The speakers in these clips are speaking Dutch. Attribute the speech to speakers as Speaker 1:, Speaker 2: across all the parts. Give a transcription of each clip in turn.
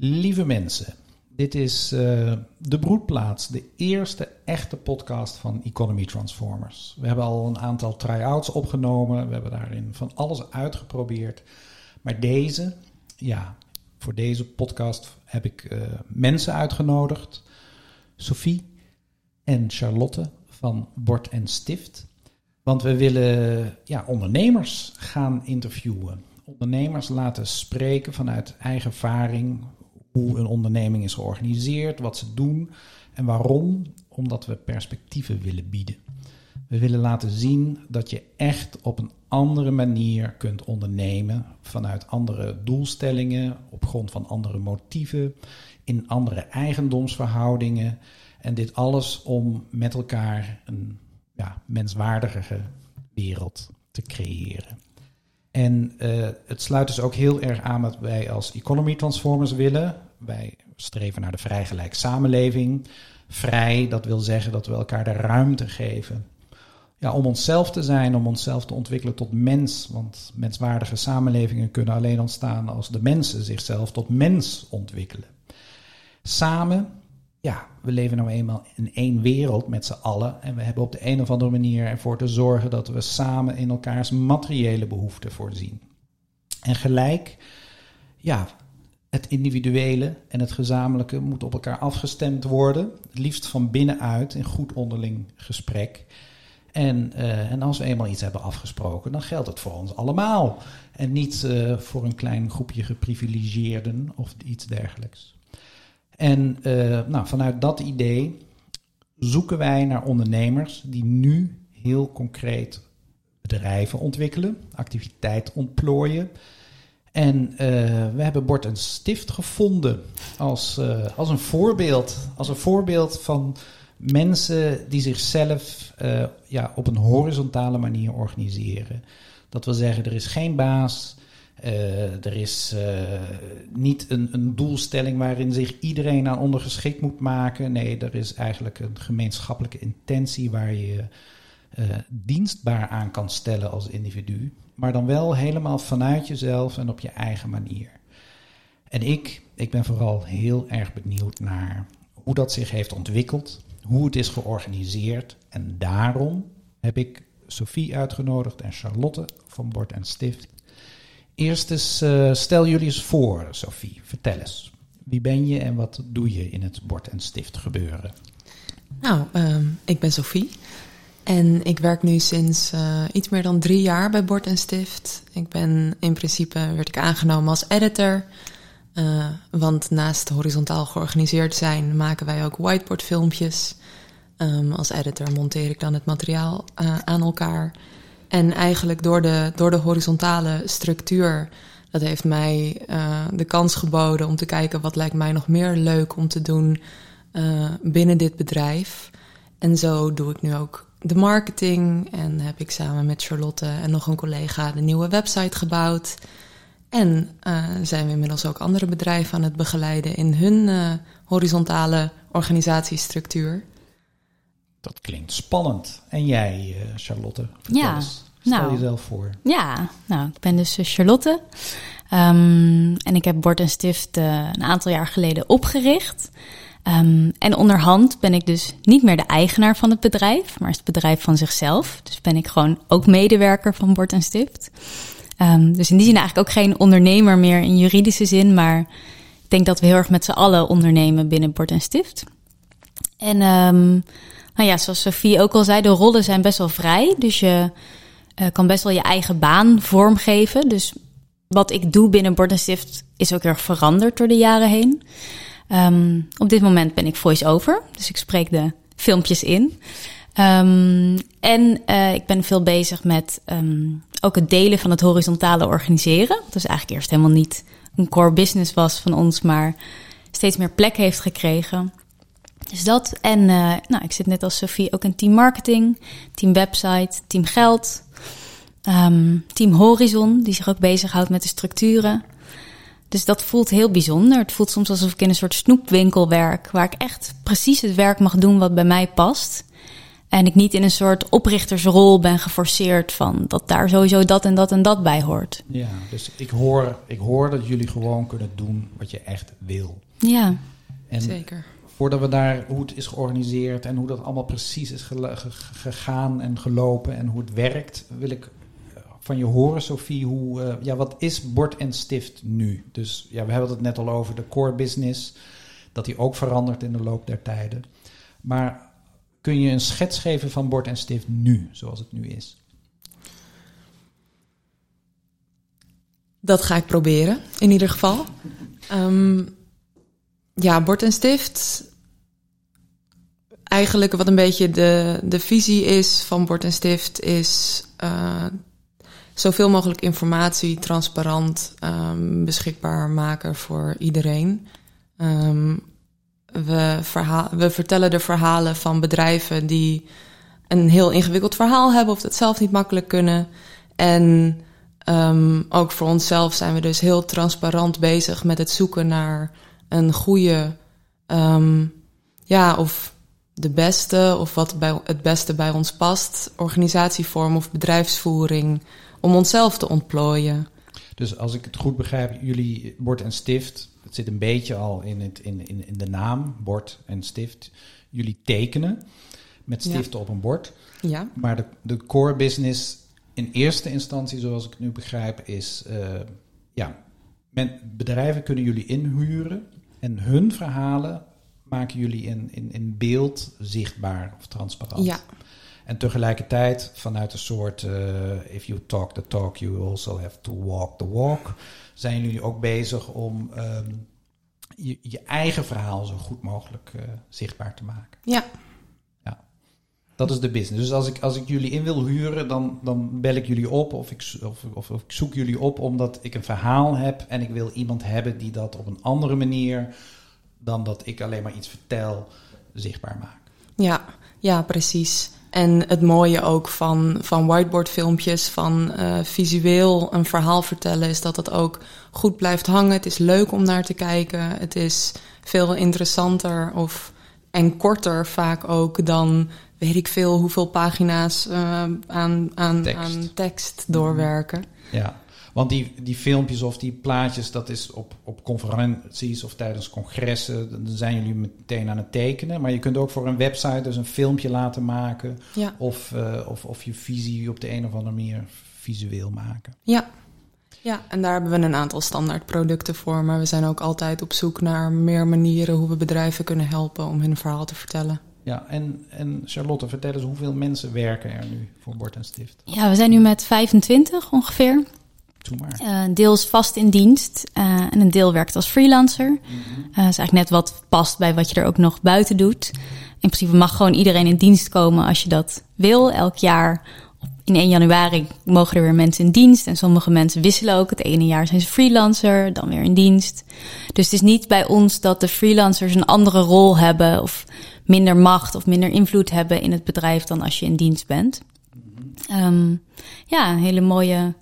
Speaker 1: Lieve mensen, dit is uh, De Broedplaats, de eerste echte podcast van Economy Transformers. We hebben al een aantal try-outs opgenomen, we hebben daarin van alles uitgeprobeerd. Maar deze, ja, voor deze podcast heb ik uh, mensen uitgenodigd. Sophie en Charlotte van Bord en Stift. Want we willen ja, ondernemers gaan interviewen. Ondernemers laten spreken vanuit eigen ervaring. Hoe een onderneming is georganiseerd, wat ze doen en waarom. Omdat we perspectieven willen bieden. We willen laten zien dat je echt op een andere manier kunt ondernemen. Vanuit andere doelstellingen, op grond van andere motieven, in andere eigendomsverhoudingen. En dit alles om met elkaar een ja, menswaardige wereld te creëren. En uh, het sluit dus ook heel erg aan wat wij als Economy Transformers willen. Wij streven naar de vrijgelijk samenleving. Vrij, dat wil zeggen dat we elkaar de ruimte geven. Ja, om onszelf te zijn, om onszelf te ontwikkelen tot mens. Want menswaardige samenlevingen kunnen alleen ontstaan als de mensen zichzelf tot mens ontwikkelen. Samen ja, we leven nou eenmaal in één wereld met z'n allen. En we hebben op de een of andere manier ervoor te zorgen dat we samen in elkaars materiële behoeften voorzien. En gelijk, ja, het individuele en het gezamenlijke moet op elkaar afgestemd worden. Liefst van binnenuit in goed onderling gesprek. En, uh, en als we eenmaal iets hebben afgesproken, dan geldt het voor ons allemaal. En niet uh, voor een klein groepje geprivilegieerden of iets dergelijks. En uh, nou, vanuit dat idee zoeken wij naar ondernemers die nu heel concreet bedrijven ontwikkelen, activiteit ontplooien. En uh, we hebben Bord en Stift gevonden als, uh, als, een voorbeeld, als een voorbeeld van mensen die zichzelf ja, op een horizontale manier organiseren. Dat wil zeggen, er is geen baas, er is niet een, een, doelstelling waarin zich iedereen aan ondergeschikt moet maken. Nee, er is eigenlijk een gemeenschappelijke intentie waar je dienstbaar aan kan stellen als individu. Maar dan wel helemaal vanuit jezelf en op je eigen manier. En ik, ik ben vooral heel erg benieuwd naar hoe dat zich heeft ontwikkeld, hoe het is georganiseerd. En daarom heb ik Sophie uitgenodigd en Charlotte van Bord en Stift Eerst eens, uh, stel jullie eens voor, Sophie. Vertel eens. Wie ben je en wat doe je in het bord- en stift gebeuren?
Speaker 2: Nou, um, ik ben Sophie. En ik werk nu sinds uh, iets meer dan drie jaar bij Bord en Stift. Ik ben in principe werd ik aangenomen als editor. Uh, want naast horizontaal georganiseerd zijn, maken wij ook whiteboardfilmpjes. Um, als editor monteer ik dan het materiaal aan elkaar. En eigenlijk door de, door de horizontale structuur, dat heeft mij de kans geboden om te kijken wat lijkt mij nog meer leuk om te doen binnen dit bedrijf. En zo doe ik nu ook de marketing en heb ik samen met Charlotte en nog een collega de nieuwe website gebouwd. En uh, zijn we inmiddels ook andere bedrijven aan het begeleiden in hun horizontale organisatiestructuur.
Speaker 1: Dat klinkt spannend. En jij, eh, Charlotte? Ja, eens, stel nou, jezelf voor.
Speaker 3: Ja, nou, ik ben dus eh, Charlotte. Um, en ik heb Bord en Stift uh, een aantal jaar geleden opgericht. Um, en onderhand ben ik dus niet meer de eigenaar van het bedrijf, maar is het bedrijf van zichzelf. Dus ben ik gewoon ook medewerker van Bord en Stift. Um, dus in die zin eigenlijk ook geen ondernemer meer in juridische zin, maar ik denk dat we heel erg met z'n allen ondernemen binnen Bord en Stift. En um, nou ja, zoals Sophie ook al zei, de rollen zijn best wel vrij. Dus je uh, kan best wel je eigen baan vormgeven. Dus wat ik doe binnen Bord Stift is ook erg veranderd door de jaren heen. Um, op dit moment ben ik voice-over, dus ik spreek de filmpjes in. Um, en uh, ik ben veel bezig met um, ook het delen van het horizontale organiseren. Dat is eigenlijk eerst helemaal niet een core business was van ons, maar steeds meer plek heeft gekregen. Dus dat. En uh, nou, ik zit net als Sophie ook in team marketing, team website, team geld, team Horizon, die zich ook bezighoudt met de structuren. Dus dat voelt heel bijzonder. Het voelt soms alsof ik in een soort snoepwinkel werk, waar ik echt precies het werk mag doen wat bij mij past. En ik niet in een soort oprichtersrol ben geforceerd van dat daar sowieso dat en dat en dat bij hoort.
Speaker 1: Ja, dus ik hoor, ik hoor dat jullie gewoon kunnen doen wat je echt wil.
Speaker 3: Ja.
Speaker 1: En
Speaker 2: Zeker.
Speaker 1: voordat we daar hoe het is georganiseerd en hoe dat allemaal precies is gegaan en gelopen en hoe het werkt, wil ik van je horen, Sophie, hoe, eh, ja, wat is Bord en Stift nu? Dus ja, we hebben het net al over de core business, dat die ook verandert in de loop der tijden. Maar kun je een schets geven van Bord en Stift nu, zoals het nu is?
Speaker 2: Dat ga ik proberen, in ieder geval. Ehm, ja, bord en stift. Eigenlijk wat een beetje de, de visie is van bord en stift is eh, zoveel mogelijk informatie transparant ehm, beschikbaar maken voor iedereen. Ehm, we, we vertellen de verhalen van bedrijven die een heel ingewikkeld verhaal hebben of dat zelf niet makkelijk kunnen. En um, ook voor onszelf zijn we dus heel transparant bezig met het zoeken naar een goede, ja, of de beste, of wat bij, het beste bij ons past, organisatievorm of bedrijfsvoering, om onszelf te ontplooien.
Speaker 1: Dus als ik het goed begrijp, jullie bord en stift, het zit een beetje al in, het, in, in, in de naam, bord en stift. Jullie tekenen met stiften ja. op een bord.
Speaker 2: Ja.
Speaker 1: Maar de, de core business in eerste instantie, zoals ik het nu begrijp, is uh, ja, men, bedrijven kunnen jullie inhuren en hun verhalen maken jullie in, in, in beeld zichtbaar of transparant.
Speaker 2: Ja.
Speaker 1: En tegelijkertijd vanuit een soort uh, if you talk the talk, you also have to walk the walk, zijn jullie ook bezig om um, je, je, eigen verhaal zo goed mogelijk uh, zichtbaar te maken.
Speaker 2: Ja.
Speaker 1: ja. Dat is de business. Dus als ik, als ik jullie in wil huren, dan, dan bel ik jullie op of ik, of, of, of ik zoek jullie op omdat ik een verhaal heb en ik wil iemand hebben die dat op een andere manier dan dat ik alleen maar iets vertel zichtbaar maakt.
Speaker 2: Ja, ja, precies. En het mooie ook van, van whiteboardfilmpjes, van uh, visueel een verhaal vertellen, is dat het ook goed blijft hangen. Het is leuk om naar te kijken. Het is veel interessanter of, en korter vaak ook dan weet ik veel hoeveel pagina's uh, aan, aan, tekst. aan tekst doorwerken.
Speaker 1: Ja, want die, die filmpjes of die plaatjes, dat is op, op conferenties of tijdens congressen, dan zijn jullie meteen aan het tekenen. Maar je kunt ook voor een website dus een filmpje laten maken.
Speaker 2: Ja.
Speaker 1: Of, uh, of, of je visie op de een of andere manier visueel maken.
Speaker 2: Ja. Ja, en daar hebben we een aantal standaard producten voor. Maar we zijn ook altijd op zoek naar meer manieren hoe we bedrijven kunnen helpen om hun verhaal te vertellen.
Speaker 1: Ja, en, en Charlotte, vertel eens hoeveel mensen werken er nu voor Bord en Stift?
Speaker 3: Ja, we zijn nu met 25 ongeveer. Uh, deels vast in dienst uh, en een deel werkt als freelancer. Mm -hmm. uh, is eigenlijk net wat past bij wat je er ook nog buiten doet. In principe mag gewoon iedereen in dienst komen als je dat wil. Elk jaar in 1 januari mogen er weer mensen in dienst. En sommige mensen wisselen ook. Het ene jaar zijn ze freelancer, dan weer in dienst. Dus het is niet bij ons dat de freelancers een andere rol hebben... of minder macht of minder invloed hebben in het bedrijf... dan als je in dienst bent. -hmm. um, ja, een hele mooie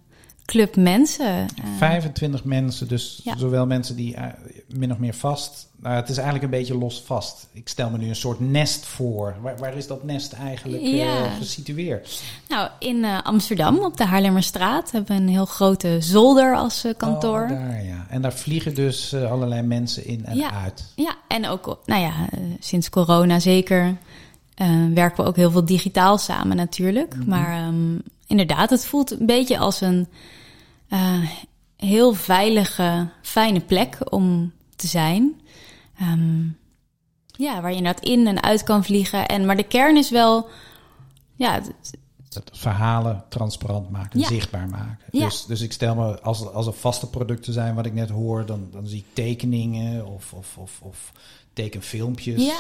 Speaker 3: club mensen.
Speaker 1: 25 mensen, dus ja. zowel mensen die uh, min of meer vast. Uh, het is eigenlijk een beetje los vast. Ik stel me nu een soort nest voor. Waar, waar is dat nest eigenlijk
Speaker 3: ja.
Speaker 1: uh, gesitueerd?
Speaker 3: Nou, in Amsterdam op de Haarlemmerstraat hebben we een heel grote zolder als kantoor.
Speaker 1: Oh, daar, ja. En daar vliegen dus allerlei mensen in en
Speaker 3: ja.
Speaker 1: uit.
Speaker 3: Ja, en ook, nou ja, sinds corona zeker. werken we ook heel veel digitaal samen natuurlijk. Mm -hmm. Maar um, inderdaad, het voelt een beetje als een uh, heel veilige, fijne plek om te zijn. Um, ja, waar je inderdaad in en uit kan vliegen. En, maar de kern is wel... Ja,
Speaker 1: het verhalen transparant maken,
Speaker 3: ja.
Speaker 1: zichtbaar maken.
Speaker 3: Ja.
Speaker 1: Dus, dus ik stel me, als, als er vaste producten zijn wat ik net hoor... dan, dan zie ik tekeningen of, of, of, of tekenfilmpjes.
Speaker 3: Ja.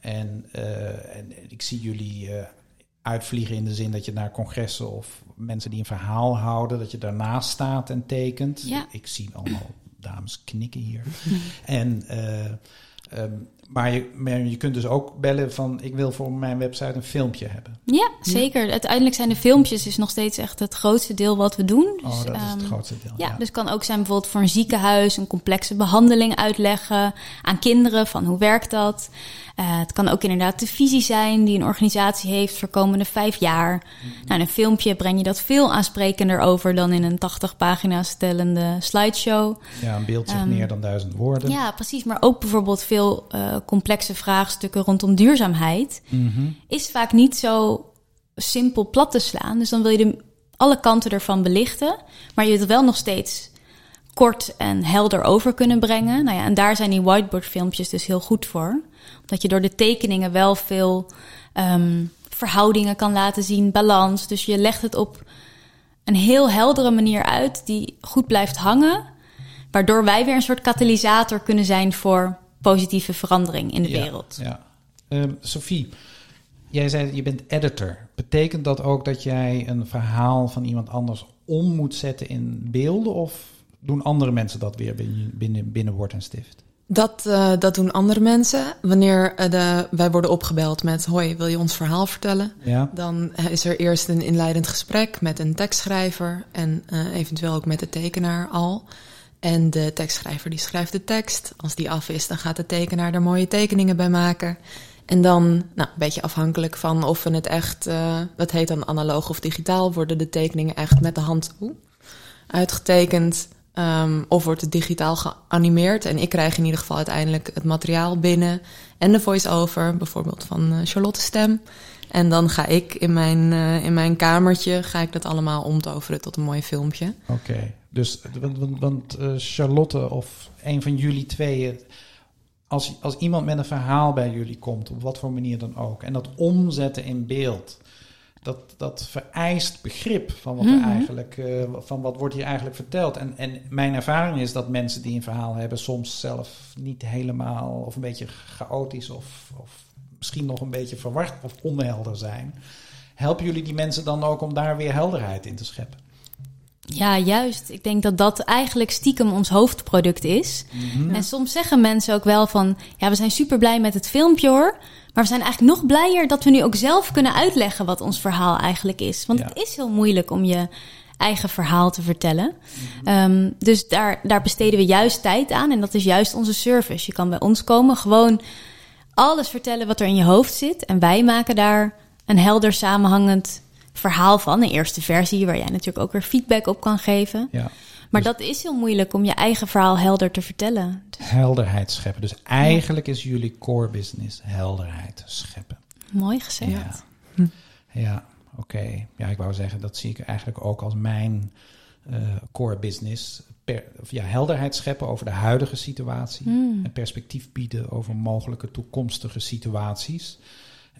Speaker 1: En, uh, en ik zie jullie... Uh, uitvliegen in de zin dat je naar congressen of mensen die een verhaal houden, dat je daarnaast staat en tekent.
Speaker 3: Ja.
Speaker 1: Ik zie allemaal dames knikken hier. en uh, Ehm, maar, je, maar je kunt dus ook bellen van ik wil voor mijn website een filmpje hebben.
Speaker 3: Ja, zeker. Uiteindelijk zijn de filmpjes is nog steeds echt het grootste deel wat we doen.
Speaker 1: Oh,
Speaker 3: Dus,
Speaker 1: dat is het
Speaker 3: ehm,
Speaker 1: grootste deel.
Speaker 3: Ja, dus kan ook zijn bijvoorbeeld voor een ziekenhuis een complexe behandeling uitleggen aan kinderen van hoe werkt dat. Eh, het kan ook inderdaad de visie zijn die een organisatie heeft voor komende vijf jaar. Nou, in een filmpje breng je dat veel aansprekender over dan in een 80 pagina's stellende slideshow.
Speaker 1: Ja, een beeld zegt
Speaker 3: Ehm,
Speaker 1: meer dan duizend woorden.
Speaker 3: Ja, precies. Maar ook bijvoorbeeld veel eh, complexe vraagstukken rondom duurzaamheid
Speaker 1: Mhm.
Speaker 3: is vaak niet zo simpel plat te slaan. Dus dan wil je de, alle kanten ervan belichten, maar je wilt het wel nog steeds kort en helder over kunnen brengen. Nou ja, en daar zijn die whiteboard-filmpjes dus heel goed voor. Omdat je door de tekeningen wel veel ehm, verhoudingen kan laten zien, balans. Dus je legt het op een heel heldere manier uit die goed blijft hangen. Waardoor wij weer een soort katalysator kunnen zijn voor positieve verandering in de
Speaker 1: Ja,
Speaker 3: wereld.
Speaker 1: Ja. Ehm, Sophie, jij zei je bent editor. Betekent dat ook dat jij een verhaal van iemand anders om moet zetten in beelden? Of doen andere mensen dat weer binnen, binnen, binnen Word en Stift?
Speaker 2: Dat, eh, dat doen andere mensen. Wanneer eh, de, wij worden opgebeld met: Hoi, wil je ons verhaal vertellen?
Speaker 1: Ja.
Speaker 2: Dan eh, is er eerst een inleidend gesprek met een tekstschrijver en eh, eventueel ook met de tekenaar al. En de tekstschrijver die schrijft de tekst. Als die af is, dan gaat de tekenaar er mooie tekeningen bij maken. En dan, nou, een beetje afhankelijk van of we het echt, eh, dat heet dan analoog of digitaal, worden de tekeningen echt met de hand uitgetekend. Ehm, of wordt het digitaal geanimeerd. En ik krijg in ieder geval uiteindelijk het materiaal binnen. En de voice-over, bijvoorbeeld van eh, Charlotte Stem. En dan ga ik in mijn, eh, in mijn kamertje ga ik dat allemaal omtoveren tot een mooi filmpje.
Speaker 1: Oké. Dus, want, want, want eh, Charlotte of een van jullie tweeën, als, als iemand met een verhaal bij jullie komt, op wat voor manier dan ook, en dat omzetten in beeld, dat, dat vereist begrip van wat, er
Speaker 3: Mhm.
Speaker 1: eigenlijk, eh, van wat wordt hier eigenlijk verteld. En, en mijn ervaring is dat mensen die een verhaal hebben soms zelf niet helemaal, of een beetje chaotisch, of, of misschien nog een beetje verward of onhelder zijn. Helpen jullie die mensen dan ook om daar weer helderheid in te scheppen?
Speaker 3: Ja, juist. Ik denk dat dat eigenlijk stiekem ons hoofdproduct is. En soms zeggen mensen ook wel van... ja, we zijn super blij met het filmpje hoor... maar we zijn eigenlijk nog blijer dat we nu ook zelf kunnen uitleggen... wat ons verhaal eigenlijk is. Want
Speaker 1: Ja.
Speaker 3: het is heel moeilijk om je eigen verhaal te vertellen. Ehm, dus daar, daar besteden we juist tijd aan. En dat is juist onze service. Je kan bij ons komen, gewoon alles vertellen wat er in je hoofd zit. En wij maken daar een helder samenhangend verhaal van. Een eerste versie waar jij natuurlijk ook weer feedback op kan geven.
Speaker 1: Ja.
Speaker 3: Maar dat is heel moeilijk om je eigen verhaal helder te vertellen.
Speaker 1: helderheid scheppen. Dus eigenlijk is jullie core business helderheid scheppen.
Speaker 3: Mooi gezegd.
Speaker 1: Ja, ja oké. Ja, ik wou zeggen, dat zie ik eigenlijk ook als mijn eh, core business. Per, of ja, helderheid scheppen over de huidige situatie.
Speaker 3: Hmm.
Speaker 1: En perspectief bieden over mogelijke toekomstige situaties.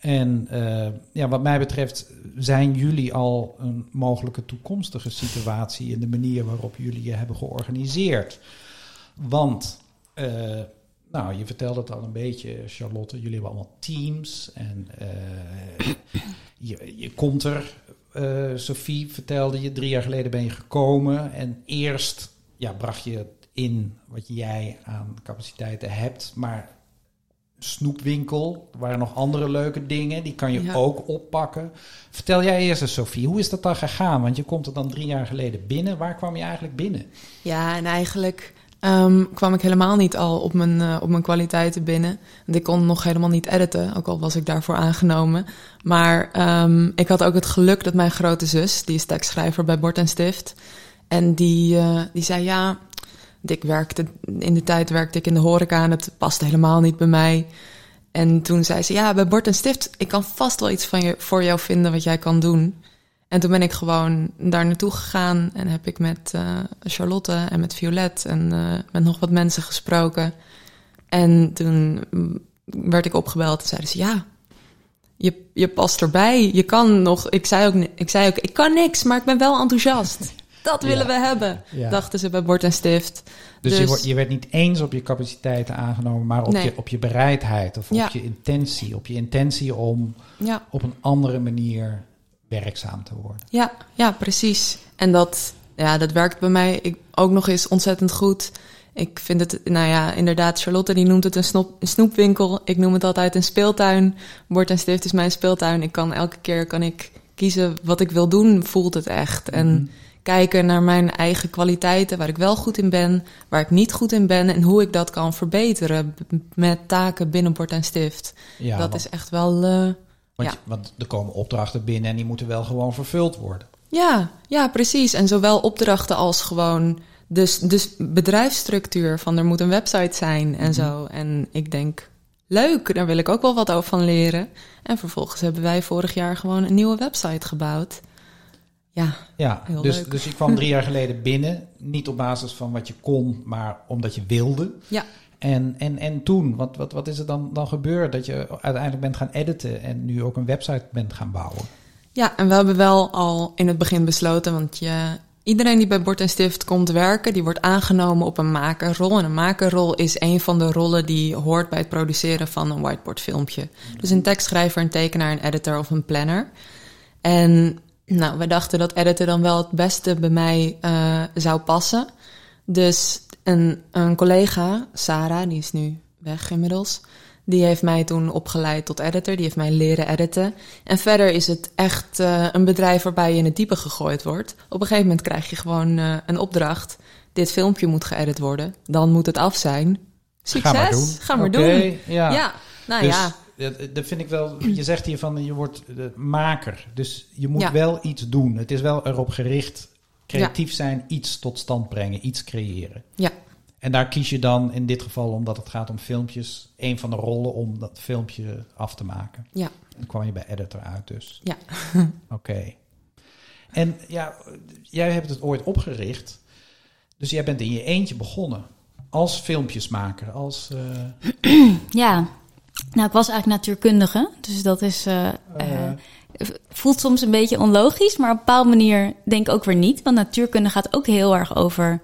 Speaker 1: En eh, ja, wat mij betreft zijn jullie al een mogelijke toekomstige situatie in de manier waarop jullie je hebben georganiseerd. Want, eh, nou, je vertelde het al een beetje, Charlotte, jullie hebben allemaal teams en eh, je, je komt er. Sophie vertelde je, drie jaar geleden ben je gekomen en eerst ja, bracht je in wat jij aan capaciteiten hebt, maar snoepwinkel, er waren nog andere leuke dingen, die kan je
Speaker 2: Ja.
Speaker 1: ook oppakken. Vertel jij eerst eens, Sophie, hoe is dat dan gegaan? Want je komt er dan drie jaar geleden binnen. Waar kwam je eigenlijk binnen?
Speaker 2: Ja, en eigenlijk ehm, kwam ik helemaal niet al op mijn, eh, op mijn kwaliteiten binnen. Want ik kon nog helemaal niet editen, ook al was ik daarvoor aangenomen. Maar ehm, ik had ook het geluk dat mijn grote zus, die is tekstschrijver bij Bord en Stift. En die, eh, die zei, ja, ik werkte, in de tijd werkte ik in de horeca en het paste helemaal niet bij mij. En toen zei ze, ja, bij Bord en Stift, ik kan vast wel iets van je, voor jou vinden wat jij kan doen. En toen ben ik gewoon daar naartoe gegaan en heb ik met eh, Charlotte en met Violet en eh, met nog wat mensen gesproken. En toen werd ik opgebeld en zeiden ze, ja, je, je past erbij. Je kan nog, ik zei, ook, ik zei ook, ik kan niks, maar ik ben wel enthousiast. Dat willen we hebben, dachten ze bij Bord en Stift.
Speaker 1: Dus, Je,
Speaker 2: Dus-
Speaker 1: wordt, je werd niet eens op je capaciteiten aangenomen, maar op,
Speaker 2: Nee.
Speaker 1: je, op je bereidheid of op je intentie. Op je intentie om op een andere manier werkzaam te worden.
Speaker 2: ja, ja, precies. En dat, ja, dat werkt bij mij ik, ook nog eens ontzettend goed. Ik vind het, nou ja, inderdaad, Charlotte die noemt het een, snop, een snoepwinkel. Ik noem het altijd een speeltuin. Bord en Stift is mijn speeltuin. Ik kan elke keer kan ik kiezen wat ik wil doen, voelt het echt. En
Speaker 1: Mhm.
Speaker 2: Kijken naar mijn eigen kwaliteiten, waar ik wel goed in ben, waar ik niet goed in ben en hoe ik dat kan verbeteren met taken binnen Bord en Stift.
Speaker 1: Ja,
Speaker 2: dat
Speaker 1: want,
Speaker 2: is echt wel, eh,
Speaker 1: want,
Speaker 2: ja.
Speaker 1: want er komen opdrachten binnen en die moeten wel gewoon vervuld worden.
Speaker 2: ja, ja, precies. En zowel opdrachten als gewoon dus, dus bedrijfsstructuur van er moet een website zijn en zo. En ik denk, leuk, daar wil ik ook wel wat over van leren. En vervolgens hebben wij vorig jaar gewoon een nieuwe website gebouwd. Ja,
Speaker 1: Ja, dus,
Speaker 2: leuk.
Speaker 1: dus je kwam drie jaar geleden binnen. Niet op basis van wat je kon, maar omdat je wilde.
Speaker 2: ja.
Speaker 1: En, en, en toen, wat, wat, wat is er dan, dan gebeurd? Dat je uiteindelijk bent gaan editen en nu ook een website bent gaan bouwen.
Speaker 2: Ja, en we hebben wel al in het begin besloten, want je, iedereen die bij Bord en Stift komt werken, die wordt aangenomen op een makerrol. En een makerrol is een van de rollen die hoort bij het produceren van een whiteboardfilmpje. Dus een tekstschrijver, een tekenaar, een editor of een planner. En nou, we dachten dat editen dan wel het beste bij mij eh, zou passen. Dus een, een collega, Sarah, die is nu weg inmiddels. Die heeft mij toen opgeleid tot editor. Die heeft mij leren editen. En verder is het echt eh, een bedrijf waarbij je in het diepe gegooid wordt. Op een gegeven moment krijg je gewoon eh, een opdracht. Dit filmpje moet geëdit worden. Dan moet het af zijn. Succes.
Speaker 1: Ga maar doen.
Speaker 2: Ga maar
Speaker 1: Oké,
Speaker 2: doen.
Speaker 1: Ja.
Speaker 2: Ja, nou
Speaker 1: dus,
Speaker 2: ja.
Speaker 1: Dat, vind ik wel. Je zegt hier van je wordt de maker. Dus je moet
Speaker 2: Ja.
Speaker 1: wel iets doen. Het is wel erop gericht. Creatief zijn, iets tot stand brengen, iets creëren.
Speaker 2: Ja,
Speaker 1: En daar kies je dan in dit geval, omdat het gaat om filmpjes, een van de rollen om dat filmpje af te maken.
Speaker 2: ja,
Speaker 1: Dan kwam je bij editor uit dus.
Speaker 2: ja.
Speaker 1: Oké. En ja, jij hebt het ooit opgericht. Dus jij bent in je eentje begonnen. Als filmpjesmaker. Als, eh,
Speaker 3: Ja, nou, ik was eigenlijk natuurkundige. Dus dat is. eh, voelt soms een beetje onlogisch, maar op een bepaalde manier denk ik ook weer niet. Want natuurkunde gaat ook heel erg over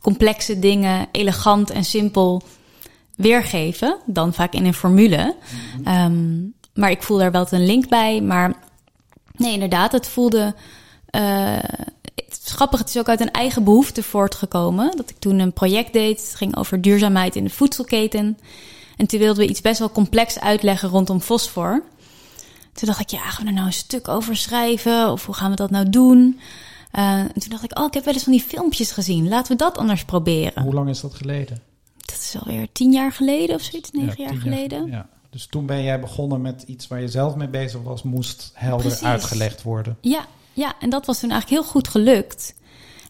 Speaker 3: complexe dingen elegant en simpel weergeven. Dan vaak in een formule. Ehm, maar ik voel daar wel een link bij. Maar nee, inderdaad, het voelde. eh, het is grappig, het is ook uit een eigen behoefte voortgekomen. Dat ik toen een project deed. Het ging over duurzaamheid in de voedselketen. En toen wilden we iets best wel complex uitleggen rondom fosfor. Toen dacht ik, ja, gaan we er nou een stuk over schrijven? Of hoe gaan we dat nou doen? Eh, en toen dacht ik, oh, ik heb wel eens van die filmpjes gezien. Laten we dat anders proberen.
Speaker 1: hoe lang is dat geleden?
Speaker 3: Dat is alweer tien jaar geleden of zoiets, negen
Speaker 1: Ja,
Speaker 3: jaar geleden.
Speaker 1: Ja. Dus toen ben jij begonnen met iets waar je zelf mee bezig was, moest helder
Speaker 3: Precies.
Speaker 1: uitgelegd worden.
Speaker 3: Ja, ja, en dat was toen eigenlijk heel goed gelukt.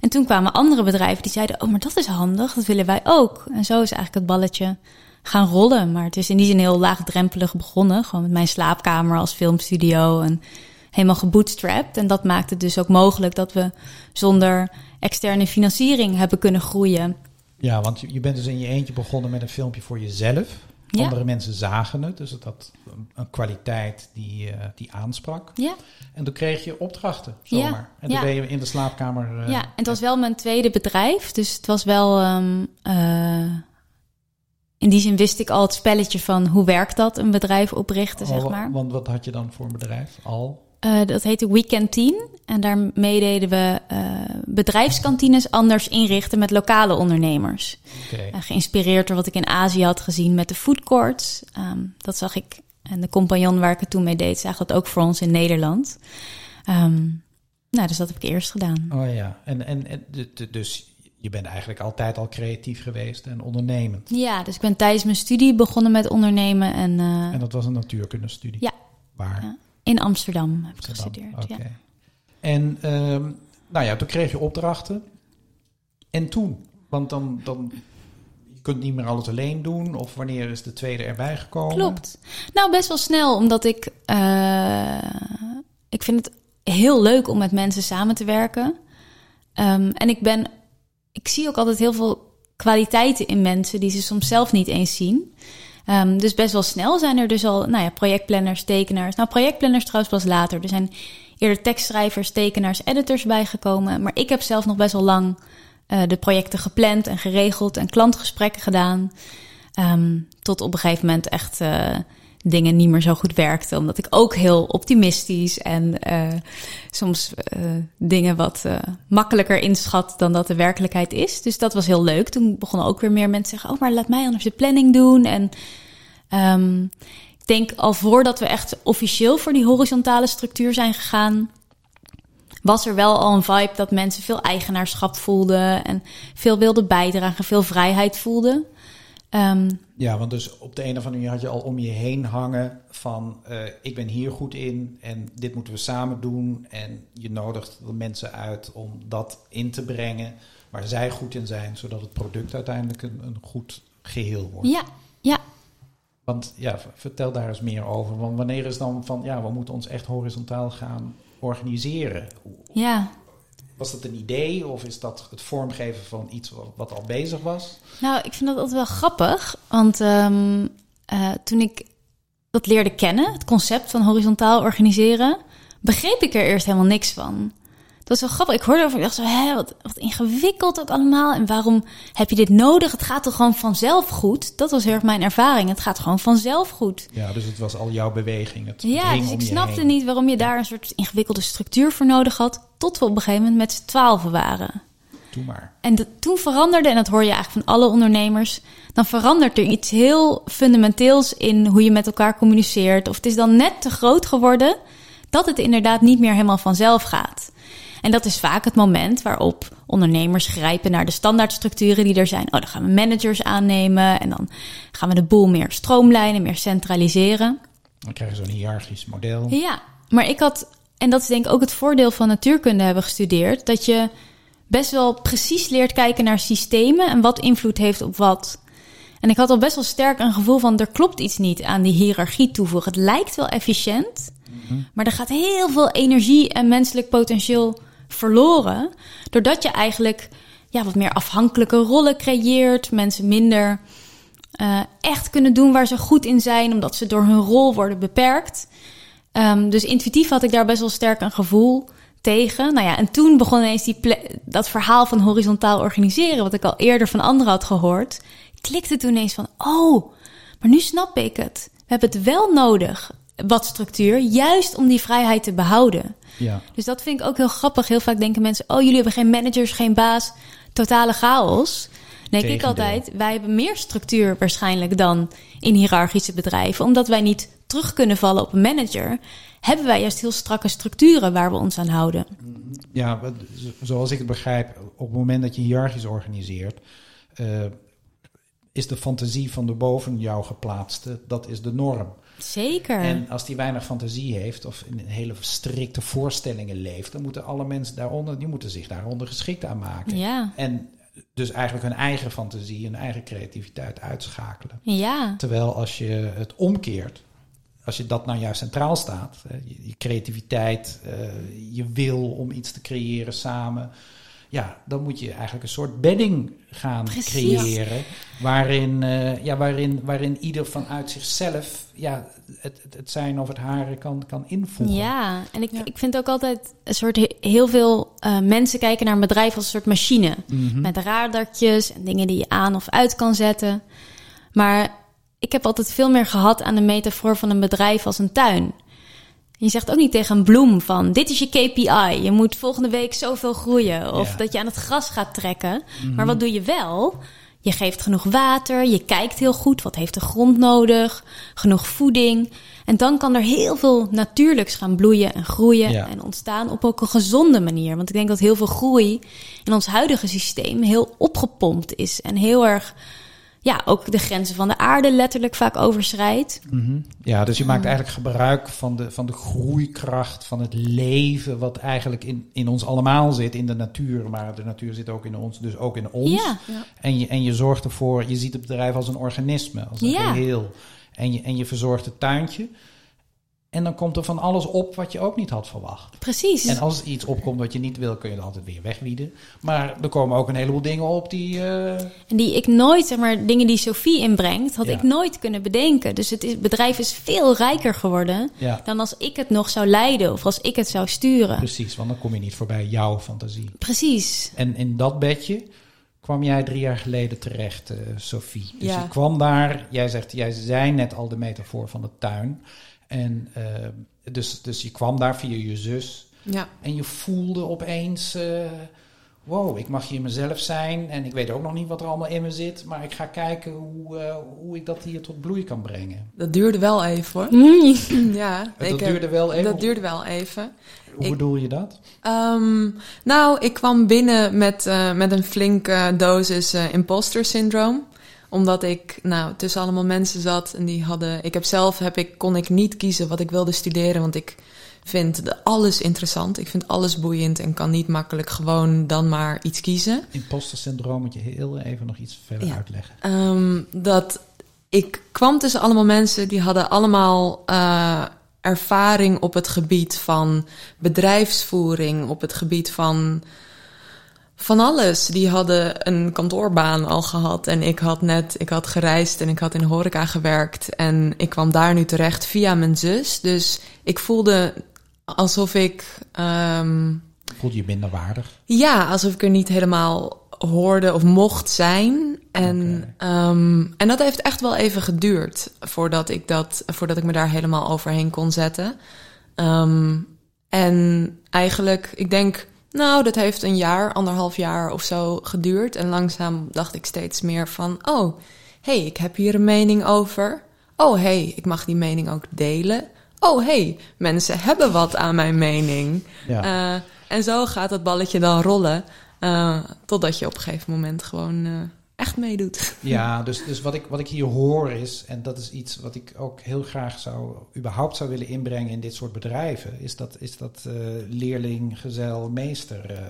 Speaker 3: En toen kwamen andere bedrijven die zeiden: Oh, maar dat is handig, dat willen wij ook. En zo is eigenlijk het balletje gaan rollen. Maar het is in die zin heel laagdrempelig begonnen. Gewoon met mijn slaapkamer als filmstudio en helemaal gebootstrapped. En dat maakte het dus ook mogelijk dat we zonder externe financiering hebben kunnen groeien.
Speaker 1: Ja, want je bent dus in je eentje begonnen met een filmpje voor jezelf.
Speaker 3: Ja.
Speaker 1: Andere mensen zagen het, dus het had een, kwaliteit die, eh, die aansprak.
Speaker 3: Ja,
Speaker 1: En toen kreeg je opdrachten,
Speaker 3: Ja,
Speaker 1: zomaar. En toen
Speaker 3: ja.
Speaker 1: ben je in de slaapkamer... eh,
Speaker 3: ja, en het was wel mijn tweede bedrijf. Dus het was wel. ehm, eh, in die zin wist ik al het spelletje van hoe werkt dat, een bedrijf oprichten, zeg
Speaker 1: al-
Speaker 3: maar.
Speaker 1: Oh, Want wat had je dan voor een bedrijf? Al?
Speaker 3: Eh, dat heette Weekend 10. En daarmee deden we eh, bedrijfskantines anders inrichten met lokale ondernemers. Geïnspireerd door wat ik in Azië had gezien met de food courts. Ehm, dat zag ik. En de compagnon waar ik het toen mee deed, zag dat ook voor ons in Nederland. Ehm, nou, dus dat heb ik eerst gedaan.
Speaker 1: Oh ja, en, en, en dus je bent eigenlijk altijd al creatief geweest en ondernemend.
Speaker 3: Ja, dus ik ben tijdens mijn studie begonnen met ondernemen. En, eh,
Speaker 1: En dat was een natuurkundestudie?
Speaker 3: Ja.
Speaker 1: Waar?
Speaker 3: Ja. in Amsterdam heb ik
Speaker 1: Amsterdam.
Speaker 3: gestudeerd.
Speaker 1: Oké.
Speaker 3: Ja.
Speaker 1: En ehm, nou ja, toen kreeg je opdrachten. En toen? Want dan, dan je kunt niet meer alles alleen doen. Of wanneer is de tweede erbij gekomen?
Speaker 3: Klopt. Nou, best wel snel, omdat ik. eh, ik vind het heel leuk om met mensen samen te werken. Ehm, en ik ben. Ik zie ook altijd heel veel kwaliteiten in mensen die ze soms zelf niet eens zien. Ehm, dus best wel snel zijn er dus al, nou ja, projectplanners, tekenaars. Nou, projectplanners trouwens pas later. Er zijn eerder tekstschrijvers, tekenaars, editors bijgekomen. Maar ik heb zelf nog best wel lang eh, de projecten gepland en geregeld en klantgesprekken gedaan. Ehm, tot op een gegeven moment echt eh, dingen niet meer zo goed werkten. Omdat ik ook heel optimistisch en uh, soms uh, dingen wat uh, makkelijker inschat dan dat de werkelijkheid is. Dus dat was heel leuk. Toen begonnen ook weer meer mensen zeggen: Oh, maar laat mij anders de planning doen. En um, ik denk al voordat we echt officieel voor die horizontale structuur zijn gegaan. Was er wel al een vibe dat mensen veel eigenaarschap voelden en veel wilden bijdragen, veel vrijheid voelden.
Speaker 1: Um, ja, want dus op de een of andere manier had je al om je heen hangen van uh, ik ben hier goed in en dit moeten we samen doen. En je nodigt de mensen uit om dat in te brengen waar zij goed in zijn, zodat het product uiteindelijk een, een goed geheel wordt.
Speaker 3: Ja, ja.
Speaker 1: Want ja, vertel daar eens meer over. Want wanneer is dan van ja, we moeten ons echt horizontaal gaan organiseren?
Speaker 3: Ja.
Speaker 1: Was dat een idee of is dat het vormgeven van iets wat al bezig was?
Speaker 3: Nou, ik vind dat altijd wel grappig. Want um, uh, toen ik dat leerde kennen, het concept van horizontaal organiseren, begreep ik er eerst helemaal niks van. Dat was wel grappig. Ik hoorde over, ik dacht zo, hé, wat, wat ingewikkeld ook allemaal. En waarom heb je dit nodig? Het gaat toch gewoon vanzelf goed? Dat was heel erg mijn ervaring. Het gaat gewoon vanzelf goed.
Speaker 1: Ja, dus het was al jouw beweging. Het
Speaker 3: ja, dus ik snapte heen. niet waarom je daar een soort ingewikkelde structuur voor nodig had. Tot we op een gegeven moment met z'n twaalfen waren.
Speaker 1: Doe maar.
Speaker 3: En toen veranderde, en dat hoor je eigenlijk van alle ondernemers, dan verandert er iets heel fundamenteels in hoe je met elkaar communiceert. Of het is dan net te groot geworden dat het inderdaad niet meer helemaal vanzelf gaat. En dat is vaak het moment waarop ondernemers grijpen naar de standaardstructuren die er zijn. Oh, dan gaan we managers aannemen en dan gaan we de boel meer stroomlijnen, meer centraliseren.
Speaker 1: Dan krijg je zo'n hiërarchisch model.
Speaker 3: Ja, maar ik had, en dat is denk ik ook het voordeel van natuurkunde hebben gestudeerd, dat je best wel precies leert kijken naar systemen en wat invloed heeft op wat. En ik had al best wel sterk een gevoel van er klopt iets niet aan die hiërarchie toevoegen. Het lijkt wel efficiënt, mm-hmm. maar er gaat heel veel energie en menselijk potentieel verloren. Doordat je eigenlijk ja, wat meer afhankelijke rollen creëert. Mensen minder uh, echt kunnen doen waar ze goed in zijn, omdat ze door hun rol worden beperkt. Um, dus intuïtief had ik daar best wel sterk een gevoel tegen. Nou ja, en toen begon ineens die dat verhaal van horizontaal organiseren, wat ik al eerder van anderen had gehoord, klikte toen ineens van: oh, maar nu snap ik het. We hebben het wel nodig, wat structuur, juist om die vrijheid te behouden.
Speaker 1: Ja.
Speaker 3: Dus dat vind ik ook heel grappig. Heel vaak denken mensen: oh, jullie hebben geen managers, geen baas, totale chaos. Denk ik altijd: wij hebben meer structuur waarschijnlijk dan in hiërarchische bedrijven, omdat wij niet terug kunnen vallen op een manager. Hebben wij juist heel strakke structuren waar we ons aan houden?
Speaker 1: Ja, zoals ik het begrijp, op het moment dat je hiërarchisch organiseert, uh, is de fantasie van de boven jou geplaatste, dat is de norm.
Speaker 3: Zeker.
Speaker 1: En als die weinig fantasie heeft of in hele strikte voorstellingen leeft, dan moeten alle mensen daaronder, die moeten zich daaronder geschikt aan maken.
Speaker 3: Ja.
Speaker 1: En dus eigenlijk hun eigen fantasie, hun eigen creativiteit uitschakelen.
Speaker 3: Ja.
Speaker 1: Terwijl als je het omkeert, als je dat nou juist centraal staat, je, creativiteit, uh, je wil om iets te creëren samen, ja, dan moet je eigenlijk een soort bedding gaan creëren. Waarin, uh, ja, waarin, waarin ieder vanuit zichzelf ja, het, het, het zijn of het haren kan, kan invoegen.
Speaker 3: Ja, en ik, ik vind ook altijd een soort heel veel uh, mensen kijken naar een bedrijf als een soort machine. Mm -hmm. Met radartjes en dingen die je aan of uit kan zetten. Maar ik heb altijd veel meer gehad aan de metafoor van een bedrijf als een tuin. Je zegt ook niet tegen een bloem van dit is je KPI. Je moet volgende week zoveel groeien. Of ja. dat je aan het gras gaat trekken. Mm -hmm. Maar wat doe je wel? Je geeft genoeg water, je kijkt heel goed, wat heeft de grond nodig, genoeg voeding. En dan kan er heel veel natuurlijks gaan bloeien en groeien ja. en ontstaan op ook een gezonde manier. Want ik denk dat heel veel groei in ons huidige systeem heel opgepompt is en heel erg ja, ook de grenzen van de aarde letterlijk vaak overschrijdt.
Speaker 1: Mm -hmm. Ja, dus je maakt eigenlijk gebruik van de, van de groeikracht van het leven, wat eigenlijk in, in ons allemaal zit, in de natuur. Maar de natuur zit ook in ons, dus ook in ons.
Speaker 3: Ja.
Speaker 1: En, je, en je zorgt ervoor, je ziet het bedrijf als een organisme, als een
Speaker 3: ja.
Speaker 1: geheel. En je, en je verzorgt het tuintje. En dan komt er van alles op wat je ook niet had verwacht.
Speaker 3: Precies.
Speaker 1: En als iets opkomt wat je niet wil, kun je het altijd weer wegwieden. Maar er komen ook een heleboel dingen op die. Uh...
Speaker 3: En die ik nooit, zeg maar, dingen die Sophie inbrengt, had ja. ik nooit kunnen bedenken. Dus het, is, het bedrijf is veel rijker geworden
Speaker 1: ja.
Speaker 3: dan als ik het nog zou leiden of als ik het zou sturen.
Speaker 1: Precies, want dan kom je niet voorbij jouw fantasie.
Speaker 3: Precies.
Speaker 1: En in dat bedje, kwam jij drie jaar geleden terecht, uh, Sophie. Dus
Speaker 2: Ja.
Speaker 1: je kwam daar, jij zegt, jij zei net al de metafoor van de tuin. En eh, dus, dus je kwam daar via je zus.
Speaker 2: Ja.
Speaker 1: En je voelde opeens, eh, wow, ik mag hier mezelf zijn. En ik weet ook nog niet wat er allemaal in me zit. Maar ik ga kijken hoe, eh, hoe ik dat hier tot bloei kan brengen.
Speaker 2: Dat duurde wel even hoor.
Speaker 3: Mm.
Speaker 2: Ja,
Speaker 1: dat
Speaker 2: ik,
Speaker 1: duurde wel even.
Speaker 2: dat duurde wel even.
Speaker 1: hoe
Speaker 2: ik-
Speaker 1: bedoel je dat?
Speaker 2: Ehm, nou, ik kwam binnen met, met een flinke dosis imposter syndroom. Omdat ik nou, tussen allemaal mensen zat en die hadden... Ik heb zelf, heb ik, kon ik niet kiezen wat ik wilde studeren, want ik vind alles interessant. Ik vind alles boeiend en kan niet makkelijk gewoon dan maar iets kiezen.
Speaker 1: Imposter syndroom moet je heel even nog iets verder
Speaker 2: Ja.
Speaker 1: uitleggen.
Speaker 2: Ehm, dat ik kwam tussen allemaal mensen die hadden allemaal eh, ervaring op het gebied van bedrijfsvoering, op het gebied van van alles. Die hadden een kantoorbaan al gehad en ik had net, ik had gereisd en ik had in horeca gewerkt en ik kwam daar nu terecht via mijn zus. Dus ik voelde alsof ik ehm,
Speaker 1: Voel je minder waardig?
Speaker 2: ja, alsof ik er niet helemaal hoorde of mocht zijn. En, ehm, en dat heeft echt wel even geduurd voordat ik, dat, voordat ik me daar helemaal overheen kon zetten. Ehm, en eigenlijk, ik denk, nou, dat heeft een jaar, anderhalf jaar of zo geduurd. En langzaam dacht ik steeds meer van, oh, hey, ik heb hier een mening over. Oh, hey, ik mag die mening ook delen. Oh, hey, mensen hebben wat aan mijn mening.
Speaker 1: Ja.
Speaker 2: Eh, en zo gaat dat balletje dan rollen. eh, totdat je op een gegeven moment gewoon eh, echt meedoet.
Speaker 1: Ja, dus, dus wat, ik, wat ik hier hoor is, en dat is iets wat ik ook heel graag zou, überhaupt zou willen inbrengen in dit soort bedrijven, is dat, is dat eh, leerling, gezel, meester eh,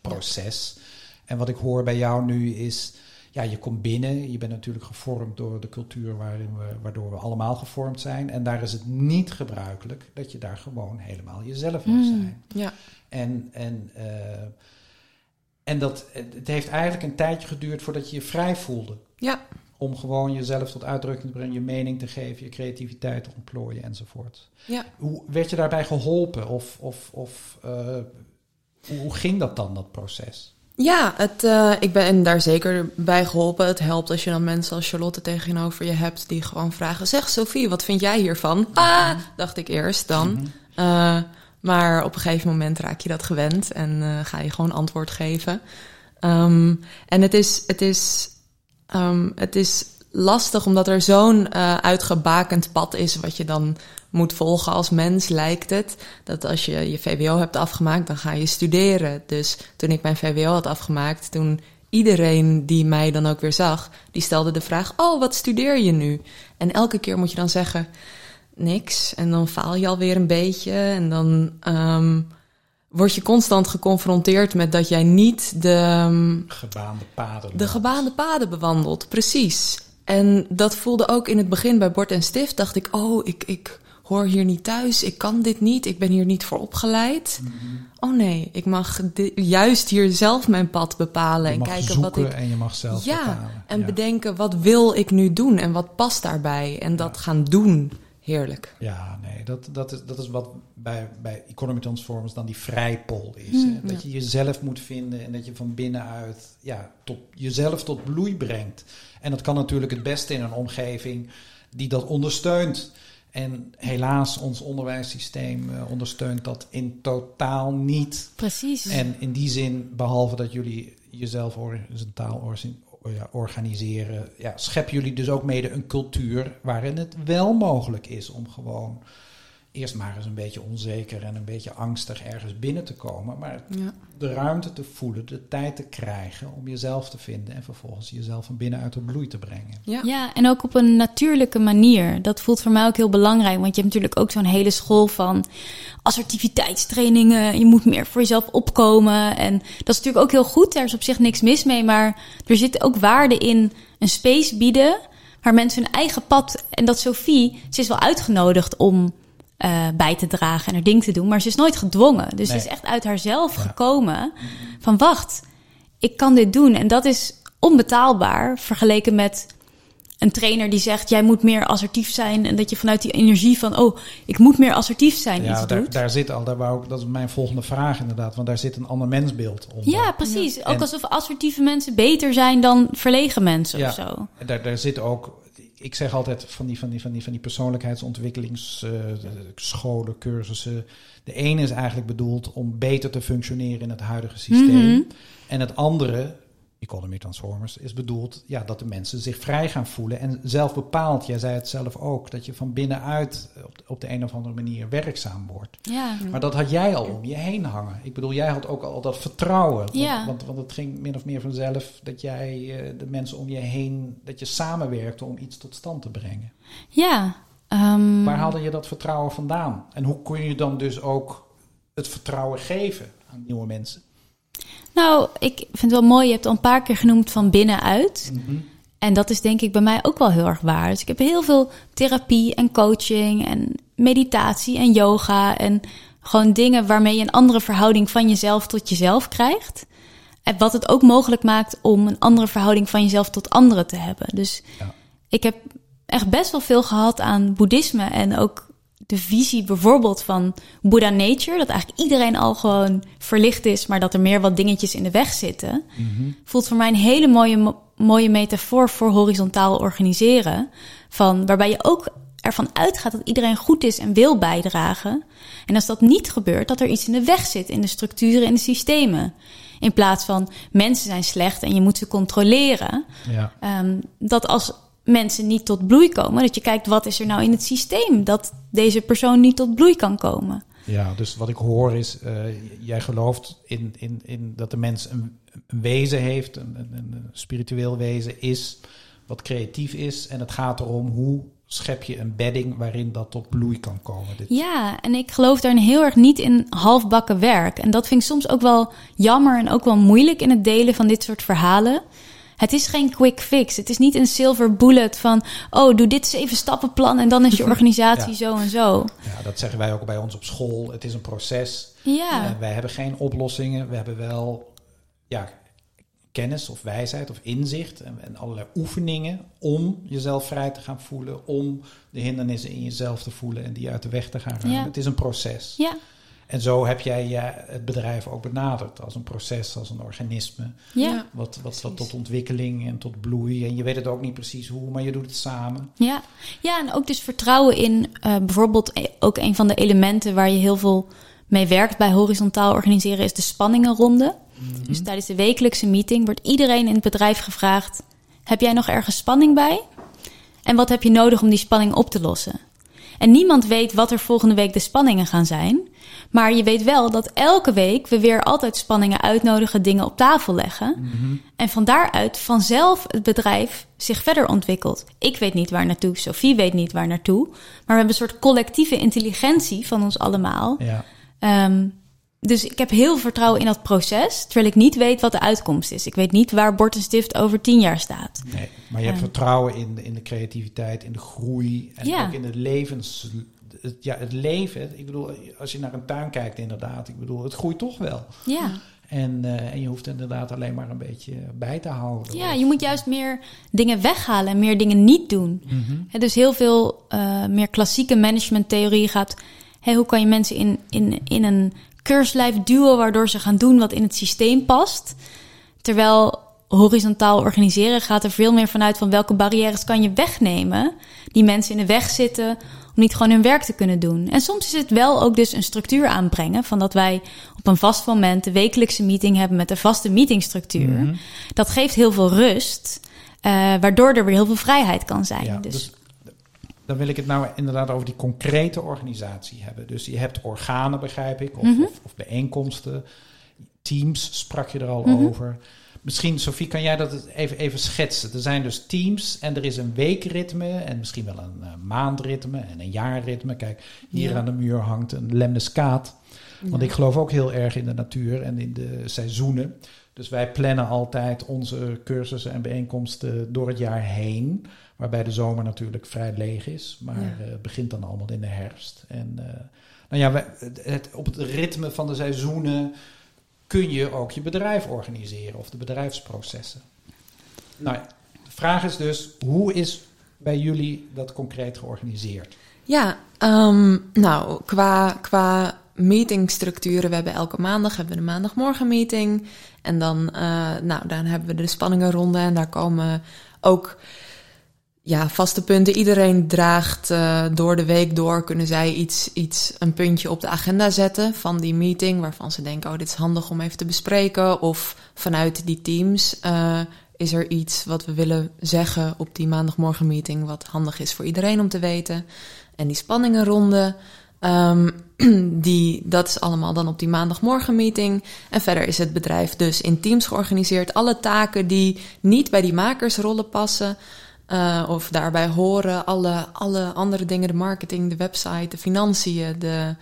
Speaker 1: proces. En wat ik hoor bij jou nu is, ja, je komt binnen, je bent natuurlijk gevormd door de cultuur waarin we, waardoor we allemaal gevormd zijn. En daar is het niet gebruikelijk dat je daar gewoon helemaal jezelf mag
Speaker 3: Mm.
Speaker 1: zijn.
Speaker 2: Ja,
Speaker 1: En, en, eh, en dat, het heeft eigenlijk een tijdje geduurd voordat je je vrij voelde.
Speaker 2: ja.
Speaker 1: Om gewoon jezelf tot uitdrukking te brengen, je mening te geven, je creativiteit te ontplooien enzovoort.
Speaker 2: ja.
Speaker 1: Hoe werd je daarbij geholpen? Of, of, of eh, hoe, ging dat dan, dat proces?
Speaker 2: Ja, het, eh, ik ben daar zeker bij geholpen. Het helpt als je dan mensen als Charlotte tegenover je hebt die gewoon vragen: Zeg Sophie, wat vind jij hiervan? Ah, dacht ik eerst dan.
Speaker 1: Mhm.
Speaker 2: Eh, maar op een gegeven moment raak je dat gewend en eh, ga je gewoon antwoord geven. Ehm, en het is, het, is, ehm, het is lastig omdat er zo'n eh, uitgebakend pad is wat je dan moet volgen als mens, lijkt het. Dat als je je VWO hebt afgemaakt, dan ga je studeren. Dus toen ik mijn VWO had afgemaakt, toen iedereen die mij dan ook weer zag, die stelde de vraag: Oh, wat studeer je nu? En elke keer moet je dan zeggen: Niks. En dan faal je alweer een beetje. En dan ehm, word je constant geconfronteerd met dat jij niet de. ehm,
Speaker 1: Gebaande paden.
Speaker 2: de gebaande paden bewandeld, precies. En dat voelde ook in het begin bij Bord en Stift. Dacht ik, oh, ik, ik hoor hier niet thuis. Ik kan dit niet. Ik ben hier niet voor opgeleid.
Speaker 1: Mhm.
Speaker 2: Oh nee, ik mag juist hier zelf mijn pad bepalen. En kijken wat ik.
Speaker 1: en je mag zelf
Speaker 2: Ja,
Speaker 1: bepalen.
Speaker 2: en
Speaker 1: ja.
Speaker 2: bedenken wat wil ik nu doen en wat past daarbij. En dat gaan doen. Heerlijk.
Speaker 1: Ja, nee, dat, dat, is, dat is wat bij, bij Economy Transformers dan die vrijpol is. Hè? Dat
Speaker 2: ja.
Speaker 1: je jezelf moet vinden en dat je van binnenuit ja, tot, jezelf tot bloei brengt. En dat kan natuurlijk het beste in een omgeving die dat ondersteunt. En helaas, ons onderwijssysteem eh, ondersteunt dat in totaal niet.
Speaker 3: Precies.
Speaker 1: En in die zin, behalve dat jullie jezelf horizontaal ja, organiseren, ja, schep jullie dus ook mede een cultuur waarin het wel mogelijk is om gewoon eerst maar eens een beetje onzeker en een beetje angstig ergens binnen te komen, maar
Speaker 2: Ja.
Speaker 1: De ruimte te voelen, de tijd te krijgen om jezelf te vinden en vervolgens jezelf van binnenuit tot bloei te brengen.
Speaker 2: Ja.
Speaker 3: Ja, en ook op een natuurlijke manier. Dat voelt voor mij ook heel belangrijk. Want je hebt natuurlijk ook zo'n hele school van assertiviteitstrainingen. Je moet meer voor jezelf opkomen. En dat is natuurlijk ook heel goed. Daar is op zich niks mis mee. Maar er zit ook waarde in een space bieden. Waar mensen hun eigen pad. En dat Sophie, ze is wel uitgenodigd om eh, bij te dragen en haar ding te doen. Maar ze is nooit gedwongen. Dus
Speaker 1: Nee.
Speaker 3: ze is echt uit haarzelf
Speaker 1: Ja.
Speaker 3: gekomen. Van wacht, ik kan dit doen. En dat is onbetaalbaar vergeleken met een trainer die zegt: jij moet meer assertief zijn. En dat je vanuit die energie van: oh, ik moet meer assertief zijn.
Speaker 1: Ja,
Speaker 3: iets
Speaker 1: daar,
Speaker 3: doet.
Speaker 1: daar zit al, daar wou ik, dat is mijn volgende vraag inderdaad, want daar zit een ander mensbeeld onder.
Speaker 3: Ja, precies. Ook
Speaker 1: En-
Speaker 3: alsof assertieve mensen beter zijn dan verlegen mensen
Speaker 1: Ja.
Speaker 3: of zo.
Speaker 1: Daar, daar zit ook, ik zeg altijd van die, van die, van die, van die persoonlijkheidsontwikkelingsscholen, cursussen. De ene is eigenlijk bedoeld om beter te functioneren in het huidige systeem.
Speaker 3: Mhm.
Speaker 1: En het andere, Economy Transformers, is bedoeld ja, dat de mensen zich vrij gaan voelen en zelf bepaald. Jij zei het zelf ook, dat je van binnenuit op de, op de een of andere manier werkzaam wordt.
Speaker 3: Ja.
Speaker 1: Maar dat had jij al om je heen hangen. Ik bedoel, jij had ook al dat vertrouwen. Want,
Speaker 3: Ja.
Speaker 1: want, want het ging min of meer vanzelf dat jij eh, de mensen om je heen, dat je samenwerkte om iets tot stand te brengen.
Speaker 3: Ja. ehm,
Speaker 1: Waar haalde je dat vertrouwen vandaan? En hoe kun je dan dus ook het vertrouwen geven aan nieuwe mensen?
Speaker 3: Nou, ik vind het wel mooi. Je hebt al een paar keer genoemd van binnenuit. En dat is denk ik bij mij ook wel heel erg waar. Dus ik heb heel veel therapie en coaching en meditatie en yoga. En gewoon dingen waarmee je een andere verhouding van jezelf tot jezelf krijgt. En wat het ook mogelijk maakt om een andere verhouding van jezelf tot anderen te hebben. Dus
Speaker 1: Ja.
Speaker 3: ik heb echt best wel veel gehad aan boeddhisme en ook de visie bijvoorbeeld van Buddha Nature. Dat eigenlijk iedereen al gewoon verlicht is, maar dat er meer wat dingetjes in de weg zitten. Voelt voor mij een hele mooie, mo- mooie metafoor voor horizontaal organiseren. Van, waarbij je ook ervan uitgaat dat iedereen goed is en wil bijdragen. En als dat niet gebeurt, dat er iets in de weg zit in de structuren en de systemen. In plaats van mensen zijn slecht en je moet ze controleren.
Speaker 1: Ja.
Speaker 3: Ehm, dat als mensen niet tot bloei komen, dat je kijkt wat is er nou in het systeem dat deze persoon niet tot bloei kan komen.
Speaker 1: ja, dus wat ik hoor is, eh, jij gelooft in, in, in dat de mens een, een wezen heeft, een, een, een spiritueel wezen is, wat creatief is. En het gaat erom hoe schep je een bedding waarin dat tot bloei kan komen. Dit,
Speaker 3: Ja, en ik geloof daar heel erg niet in halfbakken werk. En dat vind ik soms ook wel jammer en ook wel moeilijk in het delen van dit soort verhalen. Het is geen quick fix. Het is niet een silver bullet van, oh, doe dit zeven stappenplan en dan is je organisatie
Speaker 1: Ja.
Speaker 3: zo en zo.
Speaker 1: Ja, dat zeggen wij ook bij ons op school. Het is een proces.
Speaker 3: Ja,
Speaker 1: Eh, wij hebben geen oplossingen. We hebben wel ja, kennis of wijsheid of inzicht en, en allerlei oefeningen om jezelf vrij te gaan voelen, om de hindernissen in jezelf te voelen en die uit de weg te gaan ruimen.
Speaker 3: Ja.
Speaker 1: Het is een proces.
Speaker 3: ja,
Speaker 1: En zo heb jij ja, het bedrijf ook benaderd als een proces, als een organisme.
Speaker 3: ja.
Speaker 1: Wat, wat, wat tot ontwikkeling en tot bloei. En je weet het ook niet precies hoe, maar je doet het samen.
Speaker 3: Ja, ja en ook dus vertrouwen in eh, bijvoorbeeld e- ook een van de elementen waar je heel veel mee werkt bij horizontaal organiseren is de spanningenronde. Dus tijdens de wekelijkse meeting wordt iedereen in het bedrijf gevraagd: heb jij nog ergens spanning bij? En wat heb je nodig om die spanning op te lossen? En niemand weet wat er volgende week de spanningen gaan zijn. Maar je weet wel dat elke week we weer altijd spanningen uitnodigen, dingen op tafel leggen. En van daaruit vanzelf het bedrijf zich verder ontwikkelt. Ik weet niet waar naartoe, Sophie weet niet waar naartoe. Maar we hebben een soort collectieve intelligentie van ons allemaal.
Speaker 1: Ja.
Speaker 3: Ehm, dus ik heb heel vertrouwen in dat proces, terwijl ik niet weet wat de uitkomst is. Ik weet niet waar Bord en Stift over tien jaar staat.
Speaker 1: Nee, maar je hebt
Speaker 3: Ja.
Speaker 1: vertrouwen in, de- in de creativiteit, in de groei en
Speaker 3: Ja.
Speaker 1: ook in het levens... Het, ja, het leven. Ik bedoel, als je naar een tuin kijkt inderdaad, ik bedoel, het groeit toch wel.
Speaker 3: Ja.
Speaker 1: En, eh, en je hoeft inderdaad alleen maar een beetje bij te houden.
Speaker 3: Ja, je moet juist meer dingen weghalen en meer dingen niet doen. Hè, dus heel veel eh, meer klassieke managementtheorie gaat... Hè, hoe kan je mensen in, in, in een keurslijf duwen... waardoor ze gaan doen wat in het systeem past. Terwijl horizontaal organiseren gaat er veel meer vanuit... van welke barrières kan je wegnemen... die mensen in de weg zitten niet gewoon hun werk te kunnen doen. En soms is het wel ook dus een structuur aanbrengen... van dat wij op een vast moment de wekelijkse meeting hebben... met een vaste meetingstructuur. Dat geeft heel veel rust... eh, waardoor er weer heel veel vrijheid kan zijn.
Speaker 1: Ja,
Speaker 3: dus,
Speaker 1: dus dan wil ik het nou inderdaad over die concrete organisatie hebben. Dus je hebt organen, begrijp ik, of,
Speaker 3: Mhm.
Speaker 1: of, of bijeenkomsten. Teams sprak je er al
Speaker 3: Mhm.
Speaker 1: over. Misschien, Sophie, kan jij dat even, even schetsen? Er zijn dus teams en er is een weekritme en misschien wel een eh, maandritme en een jaarritme. Kijk, hier
Speaker 2: Ja.
Speaker 1: aan de muur hangt een lemniskaat. Want ik geloof ook heel erg in de natuur en in de seizoenen. Dus wij plannen altijd onze cursussen en bijeenkomsten door het jaar heen. Waarbij de zomer natuurlijk vrij leeg is. Maar
Speaker 2: Ja.
Speaker 1: eh, het begint dan allemaal in de herfst. En eh, nou ja, wij- het- op het ritme van de seizoenen kun je ook je bedrijf organiseren of de bedrijfsprocessen. Nou, vraag is dus, hoe is bij jullie dat concreet georganiseerd?
Speaker 2: Ja, ehm, nou, qua, qua meetingstructuren, we hebben elke maandag hebben we een maandagmorgen meeting. En dan, uh, nou, dan hebben we de spanningenronde en daar komen ook ja, vaste punten. Iedereen draagt uh, door de week door, kunnen zij iets, iets, een puntje op de agenda zetten van die meeting, waarvan ze denken, oh, dit is handig om even te bespreken. Of vanuit die teams uh, is er iets wat we willen zeggen op die maandagmorgen meeting, wat handig is voor iedereen om te weten. En die spanningenronde, um, die, dat is allemaal dan op die maandagmorgen meeting. En verder is het bedrijf dus in teams georganiseerd. Alle taken die niet bij die makersrollen passen, uh, of daarbij horen, alle, alle andere dingen, de marketing, de website, de financiën, de,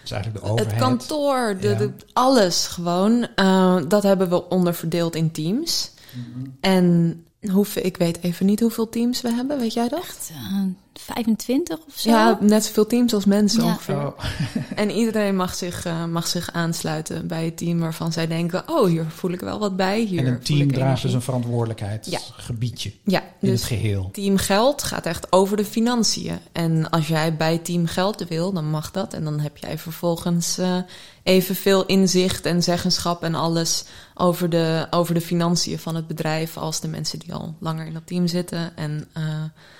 Speaker 1: dus eigenlijk de overheid.
Speaker 2: het kantoor, de, de, alles gewoon. Uh, dat hebben we onderverdeeld in teams. Mm -hmm. En hoeveel, ik weet even niet hoeveel teams we hebben, weet jij dat?
Speaker 3: Echt, uh, 25 of zo?
Speaker 2: Ja, net zoveel teams als mensen ja. ongeveer. Oh. en iedereen mag zich, uh, mag zich aansluiten bij het team waarvan zij denken... oh, hier voel ik wel wat bij. Hier
Speaker 1: en een team draagt dus een verantwoordelijkheidsgebiedje
Speaker 2: ja.
Speaker 1: in
Speaker 2: dus
Speaker 1: het geheel.
Speaker 2: Team geld gaat echt over de financiën. En als jij bij team geld wil, dan mag dat. En dan heb jij vervolgens uh, evenveel inzicht en zeggenschap en alles... over de, over de financiën van het bedrijf als de mensen die al langer in dat team zitten. En, uh,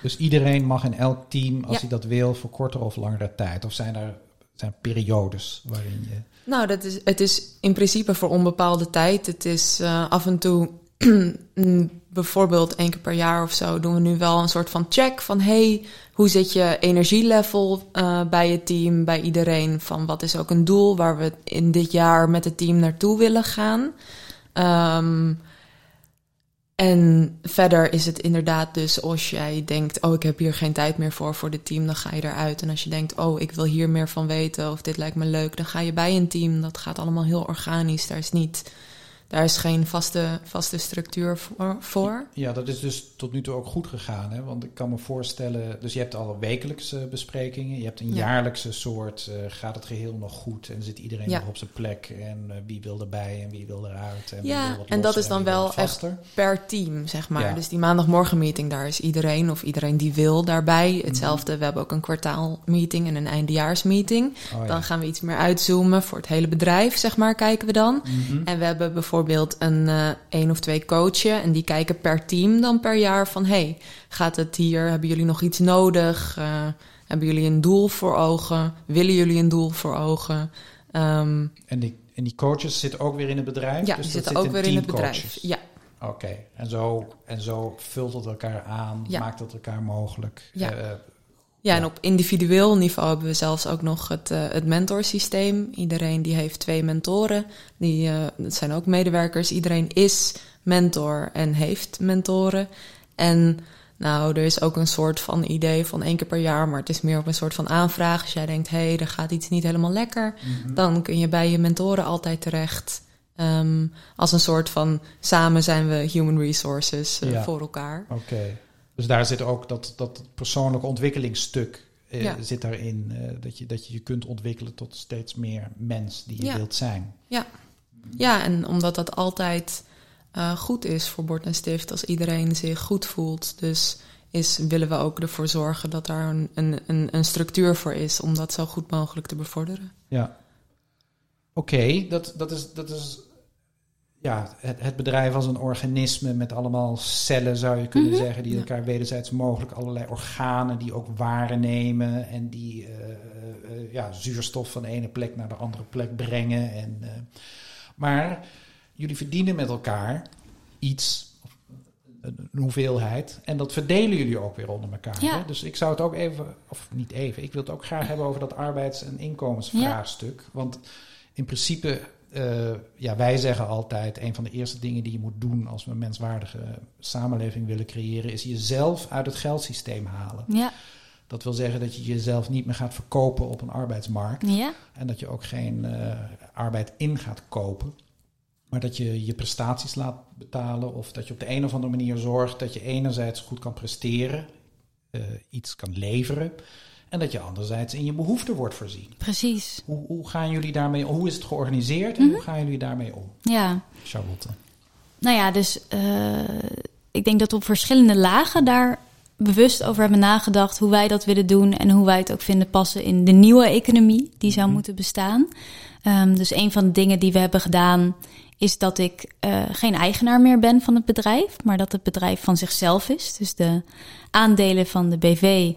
Speaker 1: dus iedereen mag in elk team, als ja. hij dat wil, voor kortere of langere tijd? Of zijn er zijn periodes waarin je.
Speaker 2: Nou, dat is, het is in principe voor onbepaalde tijd. Het is uh, af en toe, bijvoorbeeld één keer per jaar of zo, doen we nu wel een soort van check van hey, hoe zit je energielevel uh, bij het team, bij iedereen? Van wat is ook een doel waar we in dit jaar met het team naartoe willen gaan? Um, en verder is het inderdaad dus als jij denkt, oh ik heb hier geen tijd meer voor voor dit team, dan ga je eruit. En als je denkt, oh ik wil hier meer van weten of dit lijkt me leuk, dan ga je bij een team. Dat gaat allemaal heel organisch. Daar is niet, daar is geen vaste, vaste structuur voor.
Speaker 1: Ja, dat is dus tot nu toe ook goed gegaan. Hè? Want ik kan me voorstellen, dus je hebt alle wekelijkse besprekingen, je hebt een ja. jaarlijkse soort, uh, gaat het geheel nog goed en zit iedereen ja. nog op zijn plek en uh, wie wil erbij en wie wil eruit. En
Speaker 2: ja, en dat is dan wel echt per team, zeg maar. Ja. Dus die maandagmorgen meeting, daar is iedereen of iedereen die wil daarbij. Hetzelfde, mm-hmm. we hebben ook een kwartaalmeeting en een eindejaarsmeeting. Oh, dan gaan we iets meer uitzoomen voor het hele bedrijf, zeg maar, kijken we dan. Mm-hmm. En we hebben bijvoorbeeld bijvoorbeeld een uh, één of twee coachen en die kijken per team dan per jaar van hey, gaat het hier, hebben jullie nog iets nodig? Uh, hebben jullie een doel voor ogen? Willen jullie een doel voor ogen? Um,
Speaker 1: en, die, en die coaches zitten ook weer in het bedrijf?
Speaker 2: Ja,
Speaker 1: dus
Speaker 2: die zitten ook weer in het bedrijf. Ja.
Speaker 1: Oké, okay. en, zo, en zo vult het elkaar aan, ja. maakt het elkaar mogelijk.
Speaker 2: Ja. Uh, ja, en op individueel niveau hebben we zelfs ook nog het, uh, het mentorsysteem. Iedereen die heeft twee mentoren. Die, uh, dat zijn ook medewerkers. Iedereen is mentor en heeft mentoren. En nou, er is ook een soort van idee van één keer per jaar, maar het is meer op een soort van aanvraag. Als jij denkt, hé, hey, er gaat iets niet helemaal lekker, mm-hmm. dan kun je bij je mentoren altijd terecht. Um, als een soort van samen zijn we human resources uh, ja. voor elkaar.
Speaker 1: Oké. Okay. Dus daar zit ook dat, dat persoonlijke ontwikkelingsstuk eh, ja. zit daarin. Eh, dat, je, dat je je kunt ontwikkelen tot steeds meer mens die je ja. wilt zijn.
Speaker 2: Ja. ja, en omdat dat altijd uh, goed is voor Bord en Stift als iedereen zich goed voelt. Dus is, willen we ook ervoor zorgen dat daar een, een, een structuur voor is om dat zo goed mogelijk te bevorderen.
Speaker 1: Ja. Oké, okay, dat, dat, is, dat is ja, het, het, bedrijf als een organisme met allemaal cellen, zou je kunnen mm-hmm. zeggen, die ja. elkaar wederzijds mogelijk allerlei organen die ook waarnemen en die uh, uh, ja, zuurstof van de ene plek naar de andere plek brengen. En, uh, maar jullie verdienen met elkaar iets, een hoeveelheid, en dat verdelen jullie ook weer onder elkaar. Ja. Hè? Dus ik zou het ook even, of niet even, ik wil het ook graag hebben over dat arbeids- en inkomensvraagstuk. Want in principe uh, ja, wij zeggen altijd, een van de eerste dingen die je moet doen als we een menswaardige samenleving willen creëren, is jezelf uit het geldsysteem halen.
Speaker 3: Ja.
Speaker 1: Dat wil zeggen dat je jezelf niet meer gaat verkopen op een arbeidsmarkt.
Speaker 3: Ja.
Speaker 1: En dat je ook geen uh, arbeid in gaat kopen. Maar dat je je prestaties laat betalen. Of dat je op de een of andere manier zorgt dat je enerzijds goed kan presteren. Uh, iets kan leveren. En dat je anderzijds in je behoeften wordt voorzien.
Speaker 3: Precies.
Speaker 1: Hoe, hoe gaan jullie daarmee Hoe is het georganiseerd en mm -hmm. hoe gaan jullie daarmee om?
Speaker 3: Ja.
Speaker 1: Charlotte.
Speaker 3: Nou ja, dus uh, ik denk dat we op verschillende lagen daar bewust over hebben nagedacht hoe wij dat willen doen en hoe wij het ook vinden passen in de nieuwe economie die zou
Speaker 1: Mhm.
Speaker 3: moeten bestaan. Ehm, dus een van de dingen die we hebben gedaan is dat ik eh, geen eigenaar meer ben van het bedrijf, maar dat het bedrijf van zichzelf is. Dus de aandelen van de BV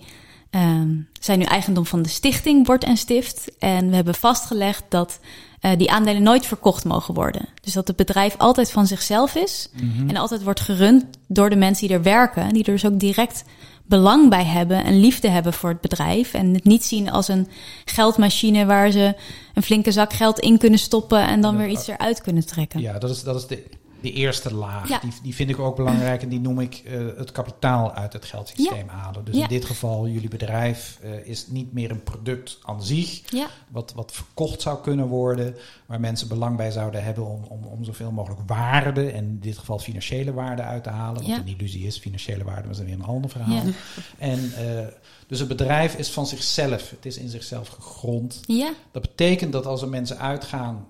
Speaker 3: ehm, zijn nu eigendom van de stichting Bord en Stift. En we hebben vastgelegd dat eh, die aandelen nooit verkocht mogen worden. Dus dat het bedrijf altijd van zichzelf is
Speaker 1: Mhm.
Speaker 3: en altijd wordt gerund door de mensen die er werken, die er dus ook direct belang bij hebben en liefde hebben voor het bedrijf. En het niet zien als een geldmachine waar ze een flinke zak geld in kunnen stoppen en dan weer iets eruit kunnen trekken.
Speaker 1: Ja, dat is, dat is de, de eerste laag.
Speaker 3: Ja.
Speaker 1: Die, die vind ik ook belangrijk en die noem ik eh, het kapitaal uit het geldsysteem halen. Dus
Speaker 3: Ja.
Speaker 1: in dit geval, jullie bedrijf eh, is niet meer een product aan zich,
Speaker 3: Ja,
Speaker 1: wat, wat verkocht zou kunnen worden, waar mensen belang bij zouden hebben om, om, om zoveel mogelijk waarde, en in dit geval financiële waarde uit te halen. Wat
Speaker 3: Ja.
Speaker 1: een illusie is, financiële waarde was weer een ander verhaal.
Speaker 3: Ja.
Speaker 1: En, eh, dus het bedrijf is van zichzelf, het is in zichzelf gegrond.
Speaker 3: ja,
Speaker 1: Dat betekent dat als er mensen uitgaan,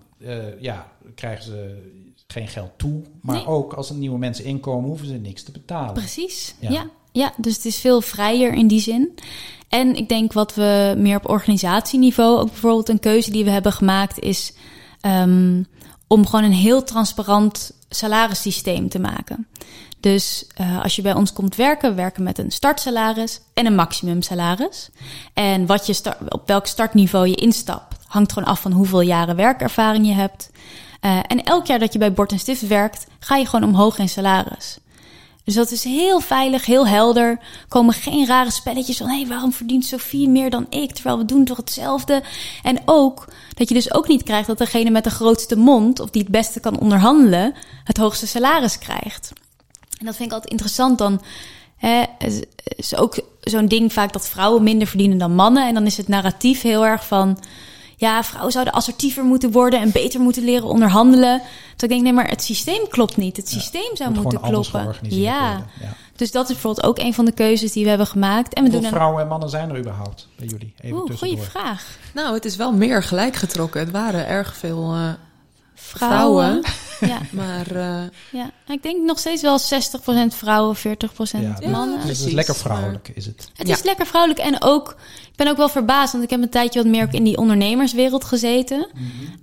Speaker 1: ja, krijgen ze geen geld toe. Maar
Speaker 3: Nee.
Speaker 1: ook als er nieuwe mensen inkomen, hoeven ze niks te betalen.
Speaker 3: precies.
Speaker 1: Ja.
Speaker 3: Ja. Ja. dus het is veel vrijer in die zin. En ik denk wat we meer op organisatieniveau, ook bijvoorbeeld een keuze die we hebben gemaakt, is ehm, om gewoon een heel transparant salarissysteem te maken. Dus eh, als je bij ons komt werken, we werken met een startsalaris en een maximumsalaris. En wat je op welk startniveau je instapt, hangt gewoon af van hoeveel jaren werkervaring je hebt. Eh, en elk jaar dat je bij Bord en Stift werkt, ga je gewoon omhoog in salaris. Dus dat is heel veilig, heel helder. Komen geen rare spelletjes van... hé, hey, waarom verdient Sophie meer dan ik? Terwijl we doen toch hetzelfde? En ook dat je dus ook niet krijgt... dat degene met de grootste mond... of die het beste kan onderhandelen... het hoogste salaris krijgt. En dat vind ik altijd interessant dan... Hè, is, is ook zo'n ding vaak dat vrouwen minder verdienen dan mannen. En dan is het narratief heel erg van... ja, vrouwen zouden assertiever moeten worden... en beter moeten leren onderhandelen. Toen ik denk, nee, maar het systeem klopt niet. Het systeem zou
Speaker 1: Moet
Speaker 3: moeten kloppen. Ja.
Speaker 1: Ja.
Speaker 3: Dus dat is bijvoorbeeld ook een van de keuzes die we hebben gemaakt. En we
Speaker 1: Hoeveel
Speaker 3: doen een
Speaker 1: vrouwen en mannen zijn er überhaupt bij jullie? Even
Speaker 3: Oeh,
Speaker 1: tussendoor.
Speaker 3: goede vraag.
Speaker 2: Nou, het is wel meer gelijk getrokken. Het waren erg veel eh,
Speaker 3: Vrouwen.
Speaker 2: vrouwen.
Speaker 3: Ja,
Speaker 2: Maar eh,
Speaker 3: ja, ik denk nog steeds wel 60% vrouwen, 40%
Speaker 1: Ja,
Speaker 3: mannen.
Speaker 1: Dus het is lekker
Speaker 2: maar-
Speaker 1: vrouwelijk, is het.
Speaker 3: Het
Speaker 2: Ja.
Speaker 3: is lekker vrouwelijk en ook, ik ben ook wel verbaasd, want ik heb een tijdje wat meer ook in die ondernemerswereld gezeten.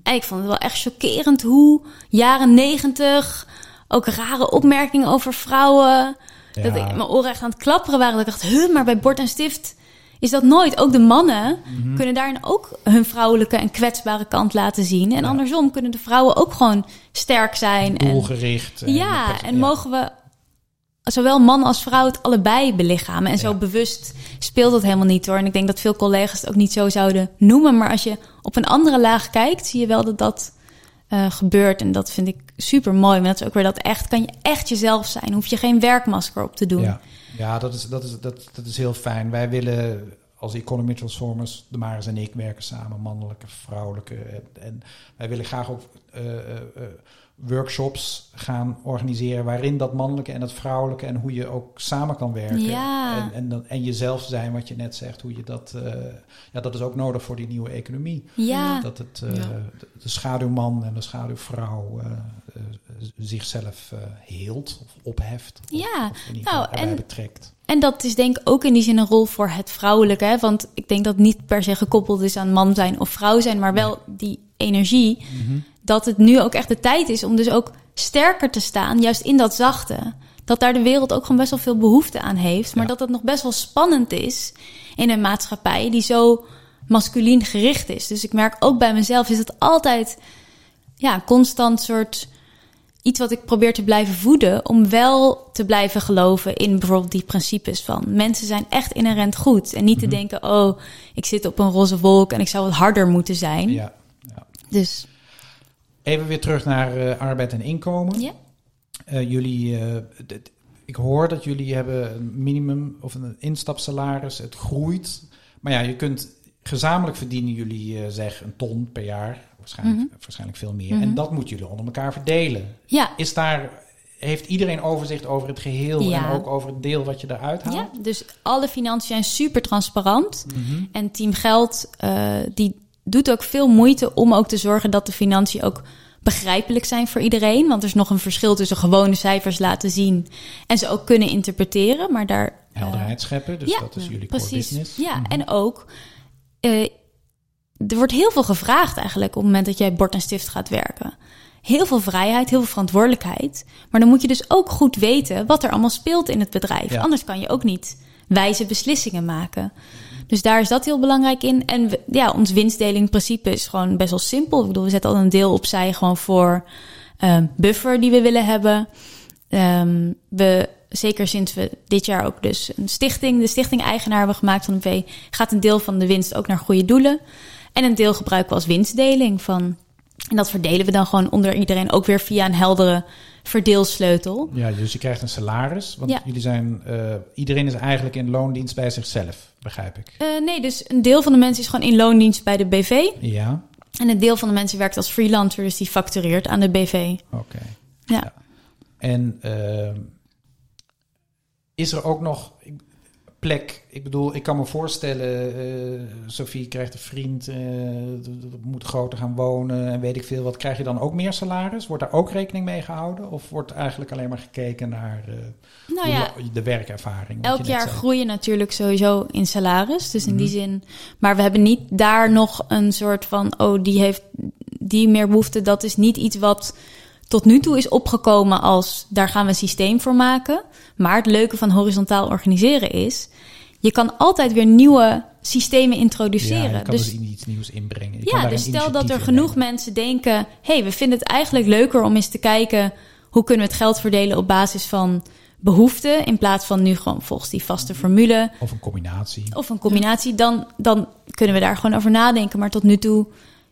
Speaker 3: En ik vond het wel echt chockerend hoe jaren negentig ook rare opmerkingen over vrouwen. Dat ik mijn oren echt aan het klapperen waren. Dat ik dacht, huh, maar bij Bord en Stift is dat nooit. Ook de mannen
Speaker 1: Mhm.
Speaker 3: kunnen daarin ook hun vrouwelijke en kwetsbare kant laten zien. En
Speaker 1: Ja.
Speaker 3: andersom kunnen de vrouwen ook gewoon sterk zijn. En,
Speaker 1: Doelgericht. en
Speaker 3: ja,
Speaker 1: met-
Speaker 3: en mogen we zowel man als vrouw het allebei belichamen. En zo
Speaker 1: Ja.
Speaker 3: bewust speelt dat helemaal niet hoor. En ik denk dat veel collega's het ook niet zo zouden noemen. Maar als je op een andere laag kijkt, zie je wel dat dat eh, gebeurt. En dat vind ik super mooi. Maar dat is ook weer dat echt, kan je echt jezelf zijn. Hoef je geen werkmasker op te doen.
Speaker 1: Ja, ja dat, is, dat, is, dat, dat is heel fijn. Wij willen als Economy Transformers, de Maris en ik werken samen, mannelijke, vrouwelijke. En, en wij willen graag ook eh, eh, eh, workshops gaan organiseren waarin dat mannelijke en het vrouwelijke en hoe je ook samen kan werken.
Speaker 3: Ja.
Speaker 1: En, en, dan- en jezelf zijn, wat je net zegt, hoe je dat. eh, ja, dat is ook nodig voor die nieuwe economie.
Speaker 3: Ja.
Speaker 1: Dat het eh,
Speaker 2: Ja.
Speaker 1: de, de schaduwman en de schaduwvrouw zichzelf eh heelt of opheft. Of,
Speaker 3: Ja.
Speaker 1: of
Speaker 3: Nou, en-
Speaker 1: betrekt.
Speaker 3: En dat is denk ik ook in die zin een rol voor het vrouwelijke. Hè? Want ik denk dat het niet per se gekoppeld is aan man zijn of vrouw zijn, maar wel die energie.
Speaker 1: Mhm.
Speaker 3: Dat het nu ook echt de tijd is om dus ook sterker te staan, juist in dat zachte. Dat daar de wereld ook gewoon best wel veel behoefte aan heeft. Maar
Speaker 1: Ja.
Speaker 3: dat het nog best wel spannend is in een maatschappij die zo masculien gericht is. Dus ik merk ook bij mezelf is het altijd ja, constant soort iets wat ik probeer te blijven voeden. Om wel te blijven geloven in bijvoorbeeld die principes van mensen zijn echt inherent goed. En niet
Speaker 1: Mhm.
Speaker 3: te denken, oh, ik zit op een roze wolk en ik zou wat harder moeten zijn.
Speaker 1: Ja, ja.
Speaker 3: Dus
Speaker 1: Even weer terug naar eh, arbeid en inkomen.
Speaker 3: ja.
Speaker 1: Eh, jullie, eh, ik hoor dat jullie hebben een minimum of een instapsalaris. Het groeit. Maar ja, je kunt gezamenlijk verdienen jullie eh, zeg een ton per jaar. Waarschijnlijk,
Speaker 3: Mhm.
Speaker 1: waarschijnlijk veel meer.
Speaker 3: Mhm.
Speaker 1: En dat moeten jullie onder elkaar verdelen.
Speaker 3: Ja,
Speaker 1: Is daar, heeft iedereen overzicht over het geheel
Speaker 3: Ja.
Speaker 1: en ook over het deel wat je eruit haalt?
Speaker 3: ja, dus alle financiën zijn super transparant.
Speaker 1: Mhm.
Speaker 3: En Team Geld, eh, die doet ook veel moeite om ook te zorgen dat de financiën ook begrijpelijk zijn voor iedereen. Want er is nog een verschil tussen gewone cijfers laten zien en ze ook kunnen interpreteren. Maar daar.
Speaker 1: eh, Helderheid scheppen, dus
Speaker 3: ja,
Speaker 1: dat is jullie
Speaker 3: precies.
Speaker 1: core business.
Speaker 3: Ja, en ook. Eh, er wordt heel veel gevraagd eigenlijk op het moment dat jij bord en stift gaat werken. Heel veel vrijheid, heel veel verantwoordelijkheid. Maar dan moet je dus ook goed weten wat er allemaal speelt in het bedrijf.
Speaker 1: Ja.
Speaker 3: Anders kan je ook niet wijze beslissingen maken. Dus daar is dat heel belangrijk in. En we- ja, ons winstdelingprincipe is gewoon best wel simpel. Ik bedoel, we zetten al een deel opzij gewoon voor ehm, buffer die we willen hebben. Ehm, we, zeker sinds we dit jaar ook dus een stichting, de stichting-eigenaar hebben gemaakt van de V, gaat een deel van de winst ook naar goede doelen. En een deel gebruiken we als winstdeling van. En dat verdelen we dan gewoon onder iedereen ook weer via een heldere verdeelsleutel.
Speaker 1: Ja, dus je krijgt een salaris. Want
Speaker 3: Ja.
Speaker 1: jullie zijn, eh, iedereen is eigenlijk in loondienst bij zichzelf, begrijp ik.
Speaker 3: Eh, nee, dus een deel van de mensen is gewoon in loondienst bij de BV.
Speaker 1: Ja,
Speaker 3: En een deel van de mensen werkt als freelancer, dus die factureert aan de BV.
Speaker 1: oké.
Speaker 3: Ja.
Speaker 1: En ehm, is er ook nog plek? Ik bedoel, ik kan me voorstellen, eh Sophie krijgt een vriend, eh, moet groter gaan wonen en weet ik veel. Wat krijg je dan ook meer salaris? Wordt daar ook rekening mee gehouden? Of wordt eigenlijk alleen maar gekeken naar eh,
Speaker 3: Nou ja,
Speaker 1: de werkervaring?
Speaker 3: elk jaar
Speaker 1: zei?
Speaker 3: groeien natuurlijk sowieso in salaris. Dus in die
Speaker 1: Mhm.
Speaker 3: zin. Maar we hebben niet daar nog een soort van. Oh, die heeft die meer behoefte. Dat is niet iets wat tot nu toe is opgekomen als. Daar gaan we een systeem voor maken. Maar het leuke van horizontaal organiseren is. Je kan altijd weer nieuwe systemen introduceren.
Speaker 1: Ja, je kan
Speaker 3: dus
Speaker 1: dus iets nieuws inbrengen. Je
Speaker 3: Ja, dus stel dat er genoeg
Speaker 1: nemen.
Speaker 3: mensen denken: hey, we vinden het eigenlijk leuker om eens te kijken hoe kunnen we het geld verdelen op basis van behoeften, in plaats van nu gewoon volgens die vaste formule
Speaker 1: Of een combinatie.
Speaker 3: of een combinatie, dan, dan kunnen we daar gewoon over nadenken. Maar tot nu toe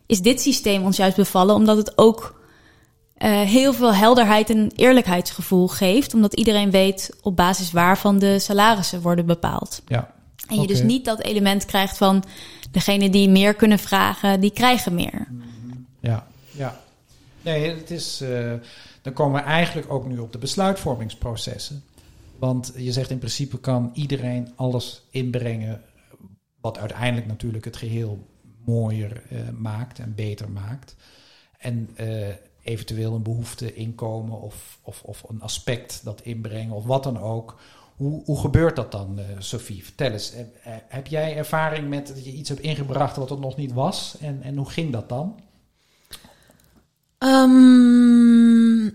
Speaker 3: is dit systeem ons juist bevallen, omdat het ook eh, heel veel helderheid en eerlijkheidsgevoel geeft, omdat iedereen weet op basis waarvan de salarissen worden bepaald.
Speaker 1: Ja,
Speaker 3: En je dus niet dat element krijgt van degene die meer kunnen vragen, die krijgen meer.
Speaker 1: ja, ja. Nee, het is. eh, dan komen we eigenlijk ook nu op de besluitvormingsprocessen. Want je zegt in principe kan iedereen alles inbrengen. Wat uiteindelijk natuurlijk het geheel mooier eh, maakt en beter maakt. En eventueel een behoefte, inkomen of, of, of een aspect dat inbrengen of wat dan ook. Hoe, hoe gebeurt dat dan, eh, Sophie? Vertel eens. Eh, eh, heb jij ervaring met dat je iets hebt ingebracht wat er nog niet was? En, en hoe ging dat dan?
Speaker 2: Ehm,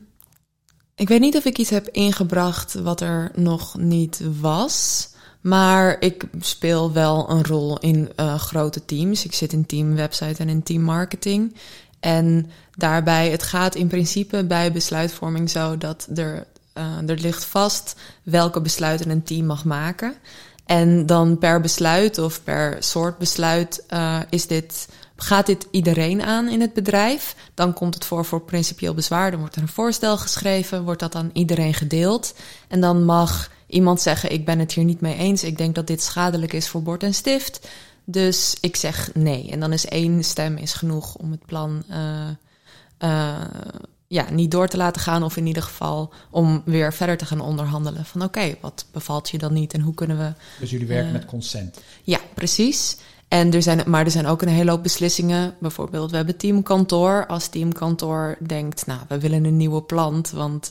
Speaker 2: ik weet niet of ik iets heb ingebracht wat er nog niet was. Maar ik speel wel een rol in grote teams. Ik zit in team website en in team marketing. En daarbij, het gaat in principe bij besluitvorming zo dat er, eh, er ligt vast welke besluiten een team mag maken. En dan per besluit of per soort besluit eh, is dit, gaat dit iedereen aan in het bedrijf. Dan komt het voor voor principieel bezwaar. Dan wordt er een voorstel geschreven, wordt dat aan iedereen gedeeld. En dan mag iemand zeggen: Ik ben het hier niet mee eens. Ik denk dat dit schadelijk is voor bord en stift. Dus ik zeg nee. En dan is één stem is genoeg om het plan eh, eh, ja, niet door te laten gaan. Of in ieder geval om weer verder te gaan onderhandelen. Van oké, wat bevalt je dan niet en hoe kunnen we
Speaker 1: Dus jullie werken
Speaker 2: Eh,
Speaker 1: met consent.
Speaker 2: ja, precies. En er zijn, maar er zijn ook een hele hoop beslissingen. Bijvoorbeeld, we hebben teamkantoor. Als teamkantoor denkt, nou, we willen een nieuwe plant, want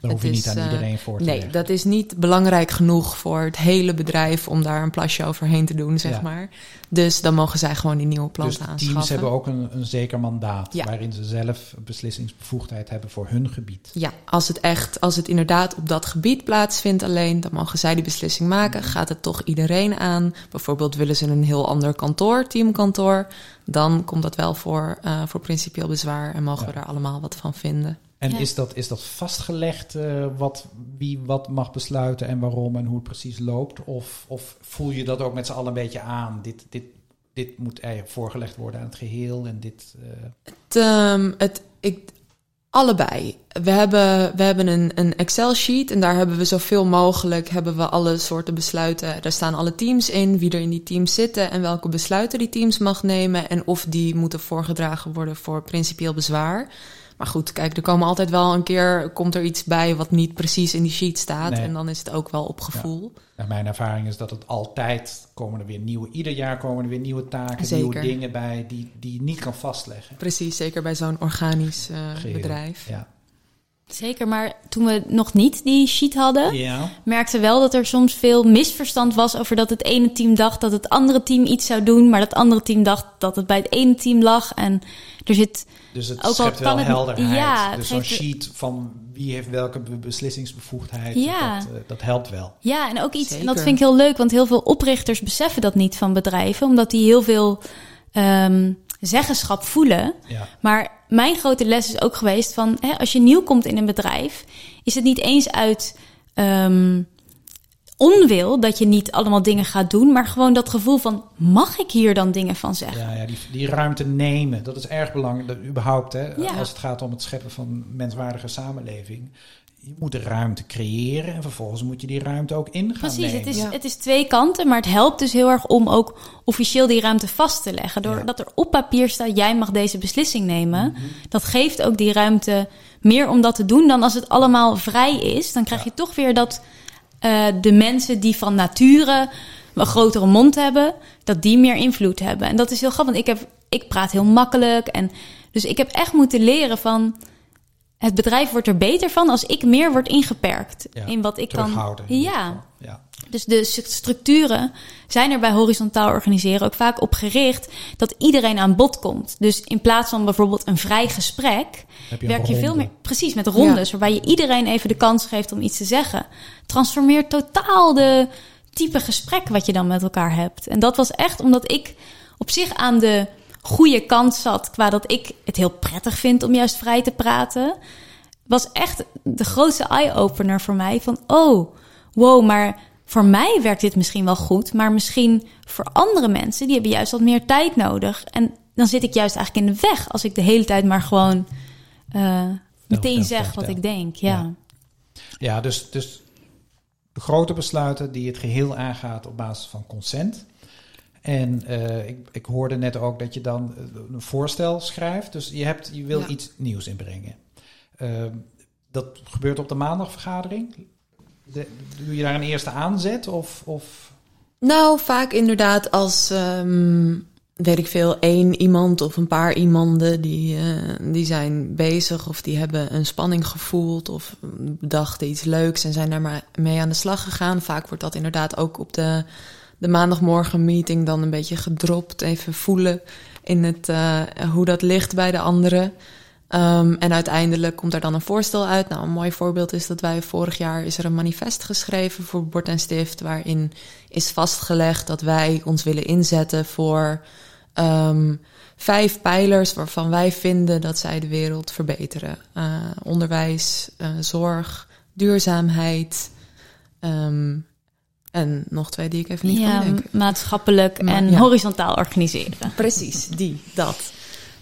Speaker 1: Dan hoef je niet aan
Speaker 2: eh,
Speaker 1: iedereen voor te
Speaker 2: nee,
Speaker 1: leggen.
Speaker 2: dat is niet belangrijk genoeg voor het hele bedrijf om daar een plasje overheen te doen, zeg
Speaker 1: Ja.
Speaker 2: maar. Dus dan mogen zij gewoon die nieuwe plant
Speaker 1: Dus
Speaker 2: aanschaffen.
Speaker 1: teams hebben ook een, een zeker mandaat
Speaker 2: Ja.
Speaker 1: waarin ze zelf beslissingsbevoegdheid hebben voor hun gebied.
Speaker 2: Ja, als het echt, als het inderdaad op dat gebied plaatsvindt alleen, dan mogen zij die beslissing maken. Gaat het toch iedereen aan? Bijvoorbeeld willen ze een heel ander kantoor, teamkantoor, dan komt dat wel voor, eh, voor principieel bezwaar en mogen
Speaker 1: Ja.
Speaker 2: we daar allemaal wat van vinden.
Speaker 1: En
Speaker 3: Ja.
Speaker 1: is, dat, is dat vastgelegd eh, wat, wie wat mag besluiten en waarom en hoe het precies loopt? Of, of voel je dat ook met z'n allen een beetje aan? Dit, dit, dit moet eigenlijk voorgelegd worden aan het geheel en dit... eh,
Speaker 2: Het, ehm, het, ik, allebei. We hebben, we hebben een, een Excel-sheet en daar hebben we zoveel mogelijk hebben we alle soorten besluiten. Daar staan alle teams in, wie er in die teams zitten en welke besluiten die teams mag nemen en of die moeten voorgedragen worden voor principieel bezwaar. Maar goed, kijk, er komen altijd wel een keer, komt er iets bij wat niet precies in die sheet staat.
Speaker 1: Nee.
Speaker 2: En dan is het ook wel op gevoel.
Speaker 1: Mijn ervaring is dat het altijd komen er weer nieuwe, ieder jaar komen er weer nieuwe taken,
Speaker 2: Zeker.
Speaker 1: nieuwe dingen bij die, die je niet kan vastleggen.
Speaker 2: Precies, zeker bij zo'n organisch eh, bedrijf.
Speaker 1: Ja.
Speaker 3: Zeker, maar toen we nog niet die sheet hadden,
Speaker 1: ja.
Speaker 3: merkte wel dat er soms veel misverstand was over dat het ene team dacht dat het andere team iets zou doen, maar dat andere team dacht dat het bij het ene team lag. En er zit
Speaker 1: Dus het
Speaker 3: Ook
Speaker 1: schept wel
Speaker 3: het-
Speaker 1: helderheid.
Speaker 3: ja,
Speaker 1: dus zo'n sheet van wie heeft welke be- beslissingsbevoegdheid,
Speaker 3: Ja.
Speaker 1: dat, eh, dat helpt wel.
Speaker 3: Ja, en ook iets, en dat vind ik heel leuk, want heel veel oprichters beseffen dat niet van bedrijven, omdat die heel veel ehm, zeggenschap voelen.
Speaker 1: Ja.
Speaker 3: Maar mijn grote les is ook geweest van, hè, als je nieuw komt in een bedrijf, is het niet eens uit ehm, onwil dat je niet allemaal dingen gaat doen, maar gewoon dat gevoel van, mag ik hier dan dingen van zeggen?
Speaker 1: Ja, ja die, die ruimte nemen, dat is erg belangrijk. Dat, überhaupt, hè,
Speaker 3: Ja.
Speaker 1: als het gaat om het scheppen van een menswaardige samenleving. Je moet de ruimte creëren en vervolgens moet je die ruimte ook in gaan
Speaker 3: Precies,
Speaker 1: nemen.
Speaker 3: het is,
Speaker 2: Ja.
Speaker 3: het is twee kanten, maar het helpt dus heel erg om ook officieel die ruimte vast te leggen.
Speaker 1: Ja.
Speaker 3: Doordat er op papier staat, jij mag deze beslissing nemen.
Speaker 1: Mhm.
Speaker 3: Dat geeft ook die ruimte meer om dat te doen dan als het allemaal vrij is. Dan krijg je toch weer dat eh, de mensen die van nature een grotere mond hebben, dat die meer invloed hebben. En dat is heel grappig, want ik, heb, ik praat heel makkelijk. En, dus ik heb echt moeten leren van... Het bedrijf wordt er beter van als ik meer word ingeperkt
Speaker 1: Ja,
Speaker 3: in wat ik kan. Ja. Dus de st- structuren zijn er bij horizontaal organiseren ook vaak op gericht dat iedereen aan bod komt. Dus in plaats van bijvoorbeeld een vrij gesprek,
Speaker 1: je
Speaker 3: werk je veel meer precies met rondes, waarbij je iedereen even de kans geeft om iets te zeggen. Transformeert totaal de type gesprek wat je dan met elkaar hebt. En dat was echt omdat ik op zich aan de goede kant zat, qua dat ik het heel prettig vind om juist vrij te praten was echt de grootste eye-opener voor mij. Van, oh, wow, maar voor mij werkt dit misschien wel goed. Maar misschien voor andere mensen, die hebben juist wat meer tijd nodig. En dan zit ik juist eigenlijk in de weg als ik de hele tijd maar gewoon eh, meteen zeg wat ik denk. Ja.
Speaker 1: Ja. Dus, dus de grote besluiten die het geheel aangaat op basis van consent. En eh, ik, ik hoorde net ook dat je dan eh, een voorstel schrijft. Dus je, hebt, je wil
Speaker 2: Ja.
Speaker 1: iets nieuws inbrengen. Dat gebeurt op de maandagvergadering. Doe je daar een eerste aanzet? Of, of
Speaker 2: Nou, vaak inderdaad als, ehm, weet ik veel, één iemand of een paar iemanden die, eh, die zijn bezig of die hebben een spanning gevoeld of bedachten iets leuks en zijn daar maar mee aan de slag gegaan. Vaak wordt dat inderdaad ook op de, de maandagmorgen meeting dan een beetje gedropt, even voelen in het, eh, hoe dat ligt bij de anderen. Ehm, en uiteindelijk komt er dan een voorstel uit. Nou, een mooi voorbeeld is dat wij vorig jaar is er een manifest geschreven voor Bord en Stift, waarin is vastgelegd dat wij ons willen inzetten voor ehm, vijf pijlers waarvan wij vinden dat zij de wereld verbeteren: Eh, onderwijs, eh, zorg, duurzaamheid. ehm, en nog twee die ik even niet
Speaker 3: Ja,
Speaker 2: kan denken.
Speaker 3: maatschappelijk en
Speaker 2: ja.
Speaker 3: horizontaal organiseren.
Speaker 2: Precies, die, dat.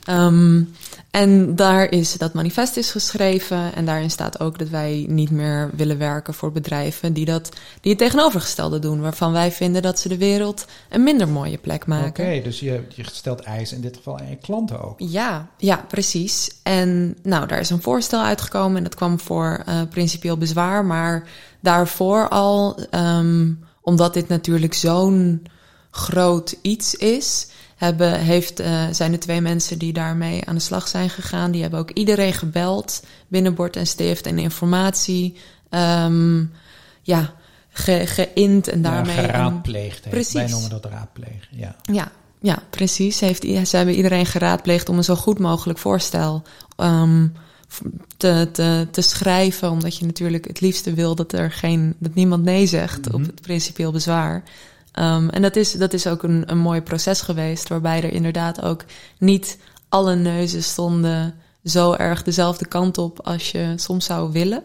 Speaker 2: Ehm, en daar is dat manifest is geschreven. En daarin staat ook dat wij niet meer willen werken voor bedrijven die, dat, die het tegenovergestelde doen. Waarvan wij vinden dat ze de wereld een minder mooie plek
Speaker 1: Oké,
Speaker 2: maken.
Speaker 1: dus je, je stelt eisen in dit geval aan je klanten ook.
Speaker 2: Ja, ja, precies. En nou, daar is een voorstel uitgekomen en dat kwam voor eh, principieel bezwaar. Maar daarvoor al, ehm, omdat dit natuurlijk zo'n groot iets is, hebben, heeft, eh, zijn er twee mensen die daarmee aan de slag zijn gegaan. Die hebben ook iedereen gebeld binnen Bord en Stift en informatie. ehm, ja, ge, geïnd en daarmee.
Speaker 1: Ja,
Speaker 2: een-
Speaker 1: geraadpleegd. Wij
Speaker 2: Precies.
Speaker 1: noemen dat raadplegen. Ja.
Speaker 2: ja, ja, precies. Heeft, ze hebben iedereen geraadpleegd om een zo goed mogelijk voorstel ehm, te, te, te schrijven. Omdat je natuurlijk het liefste wil dat er geen, dat niemand nee zegt op
Speaker 1: Mhm.
Speaker 2: het principieel bezwaar. Ehm, en dat is, dat is ook een, een mooi proces geweest, waarbij er inderdaad ook niet alle neuzen stonden zo erg dezelfde kant op als je soms zou willen.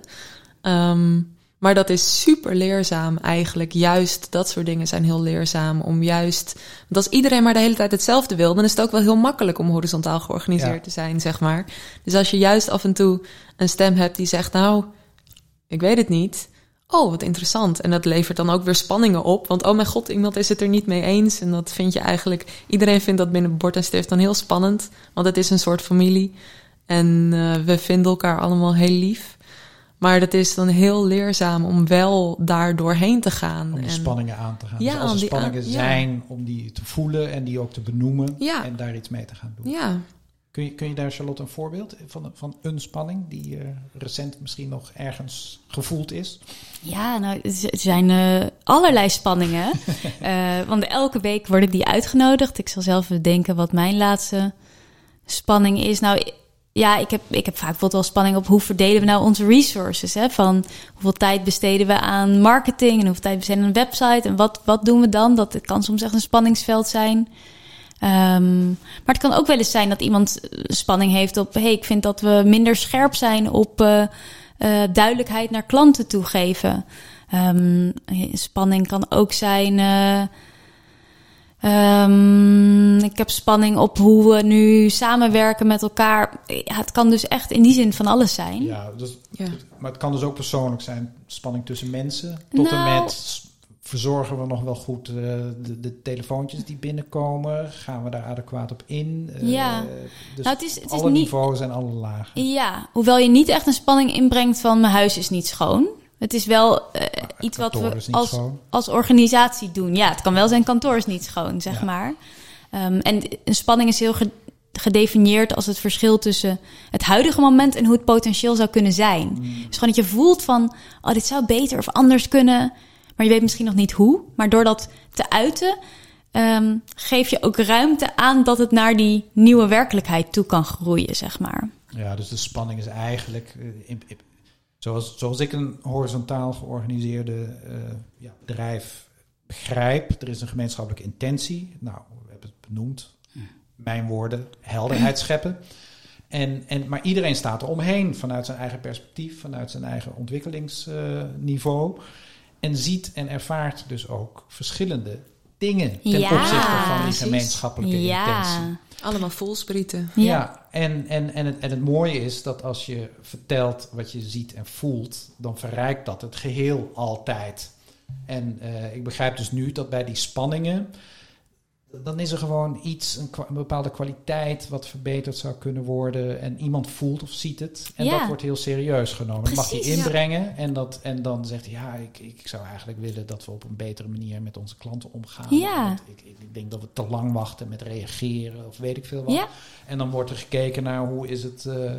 Speaker 2: Ehm, maar dat is super leerzaam eigenlijk. Juist dat soort dingen zijn heel leerzaam. Om juist. Want als iedereen maar de hele tijd hetzelfde wil, dan is het ook wel heel makkelijk om horizontaal georganiseerd
Speaker 1: Ja.
Speaker 2: te zijn, zeg maar. Dus als je juist af en toe een stem hebt die zegt: Nou, ik weet het niet. Oh, wat interessant. En dat levert dan ook weer spanningen op. Want oh mijn god, iemand is het er niet mee eens. En dat vind je eigenlijk. Iedereen vindt dat binnen bord en stift dan heel spannend. Want het is een soort familie. En uh, we vinden elkaar allemaal heel lief. Maar dat is dan heel leerzaam om wel daar doorheen te gaan.
Speaker 1: Om de
Speaker 2: en,
Speaker 1: spanningen aan te gaan.
Speaker 2: Ja,
Speaker 1: dus als er
Speaker 2: die
Speaker 1: spanningen
Speaker 2: aan- ja.
Speaker 1: zijn, om die te voelen en die ook te benoemen.
Speaker 2: Ja.
Speaker 1: En daar iets mee te gaan doen.
Speaker 2: Ja,
Speaker 1: Kun, je, kun je daar, Charlotte, een voorbeeld van, van een spanning die eh, recent misschien nog ergens gevoeld is?
Speaker 3: Ja, nou, er er zijn eh, allerlei spanningen. Eh, want elke week worden die uitgenodigd. Ik zal zelf even denken wat mijn laatste spanning is. Nou, ja, ik heb, ik heb vaak bijvoorbeeld wel spanning op hoe verdelen we nou onze resources. Hè? Van hoeveel tijd besteden we aan marketing en hoeveel tijd besteden we aan een website. En wat, wat doen we dan? Dat kan soms echt een spanningsveld zijn. Ehm, maar het kan ook wel eens zijn dat iemand eh, spanning heeft op... hey, ik vind dat we minder scherp zijn op eh, eh, duidelijkheid naar klanten toegeven. Ehm, spanning kan ook zijn... eh, ehm, ik heb spanning op hoe we nu samenwerken met elkaar. Ja, het kan dus echt in die zin van alles zijn.
Speaker 1: Ja, dus,
Speaker 2: ja.
Speaker 1: maar het kan dus ook persoonlijk zijn. Spanning tussen mensen. Tot
Speaker 3: Nou-
Speaker 1: en met s- verzorgen we nog wel goed eh, de, de telefoontjes die binnenkomen. Gaan we daar adequaat op in? Eh,
Speaker 3: Ja.
Speaker 1: Dus
Speaker 3: Nou, het is, het is
Speaker 1: alle
Speaker 3: niet,
Speaker 1: niveaus en alle lagen.
Speaker 3: Ja, hoewel je niet echt een spanning inbrengt van mijn huis is niet schoon. Het is wel eh, iets wat we
Speaker 1: is
Speaker 3: als,
Speaker 1: schoon.
Speaker 3: als organisatie doen. Ja, het kan wel zijn kantoor is niet schoon, zeg
Speaker 1: Ja.
Speaker 3: maar. Ehm, en een spanning is heel ge- gedefinieerd als het verschil tussen het huidige moment en hoe het potentieel zou kunnen zijn.
Speaker 1: Mm.
Speaker 3: Dus gewoon dat je voelt van, oh, dit zou beter of anders kunnen. Maar je weet misschien nog niet hoe. Maar door dat te uiten, ehm, geef je ook ruimte aan dat het naar die nieuwe werkelijkheid toe kan groeien, zeg maar.
Speaker 1: Ja, dus de spanning is eigenlijk, eh, in- in- zoals, zoals ik een horizontaal georganiseerde eh, ja, bedrijf begrijp, er is een gemeenschappelijke intentie. Nou, we hebben het benoemd. Mijn woorden, helderheid scheppen. En, en, maar iedereen staat er omheen vanuit zijn eigen perspectief, vanuit zijn eigen ontwikkelingsniveau. En ziet en ervaart dus ook verschillende dingen ten
Speaker 3: Ja,
Speaker 1: opzichte van die
Speaker 2: precies.
Speaker 1: gemeenschappelijke intentie.
Speaker 2: Allemaal voelsprieten.
Speaker 1: Ja,
Speaker 3: Ja.
Speaker 1: en, en, en, het, en het mooie is dat als je vertelt wat je ziet en voelt, dan verrijkt dat het geheel altijd. En eh, ik begrijp dus nu dat bij die spanningen, dan is er gewoon iets, een, bepaalde kwaliteit wat verbeterd zou kunnen worden. En iemand voelt of ziet het. En
Speaker 3: Ja.
Speaker 1: dat wordt heel serieus genomen. Dat mag je
Speaker 3: ja.
Speaker 1: inbrengen. En, dat, en dan zegt hij, ja, ik, ik zou eigenlijk willen dat we op een betere manier met onze klanten omgaan.
Speaker 3: Ja.
Speaker 1: Want Ik, ik, denk dat we te lang wachten met reageren of weet ik veel wat. En dan wordt er gekeken naar hoe is het eh,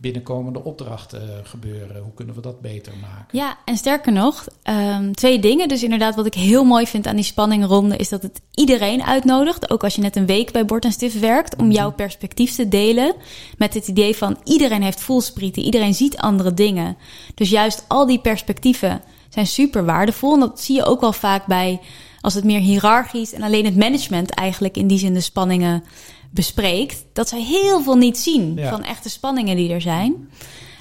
Speaker 1: binnenkomende opdrachten eh, gebeuren. Hoe kunnen we dat beter maken?
Speaker 3: Ja, en sterker nog, ehm, twee dingen. Dus inderdaad, wat ik heel mooi vind aan die spanningronde is dat het iedereen uitnodigt. Ook als je net een week bij Bord en Stift werkt, om jouw perspectief te delen. Met het idee van iedereen heeft voelsprieten, iedereen ziet andere dingen. Dus juist al die perspectieven zijn super waardevol. En dat zie je ook wel vaak bij als het meer hiërarchisch en alleen het management eigenlijk in die zin de spanningen bespreekt. Dat zij heel veel niet zien
Speaker 1: Ja.
Speaker 3: van echte spanningen die er zijn.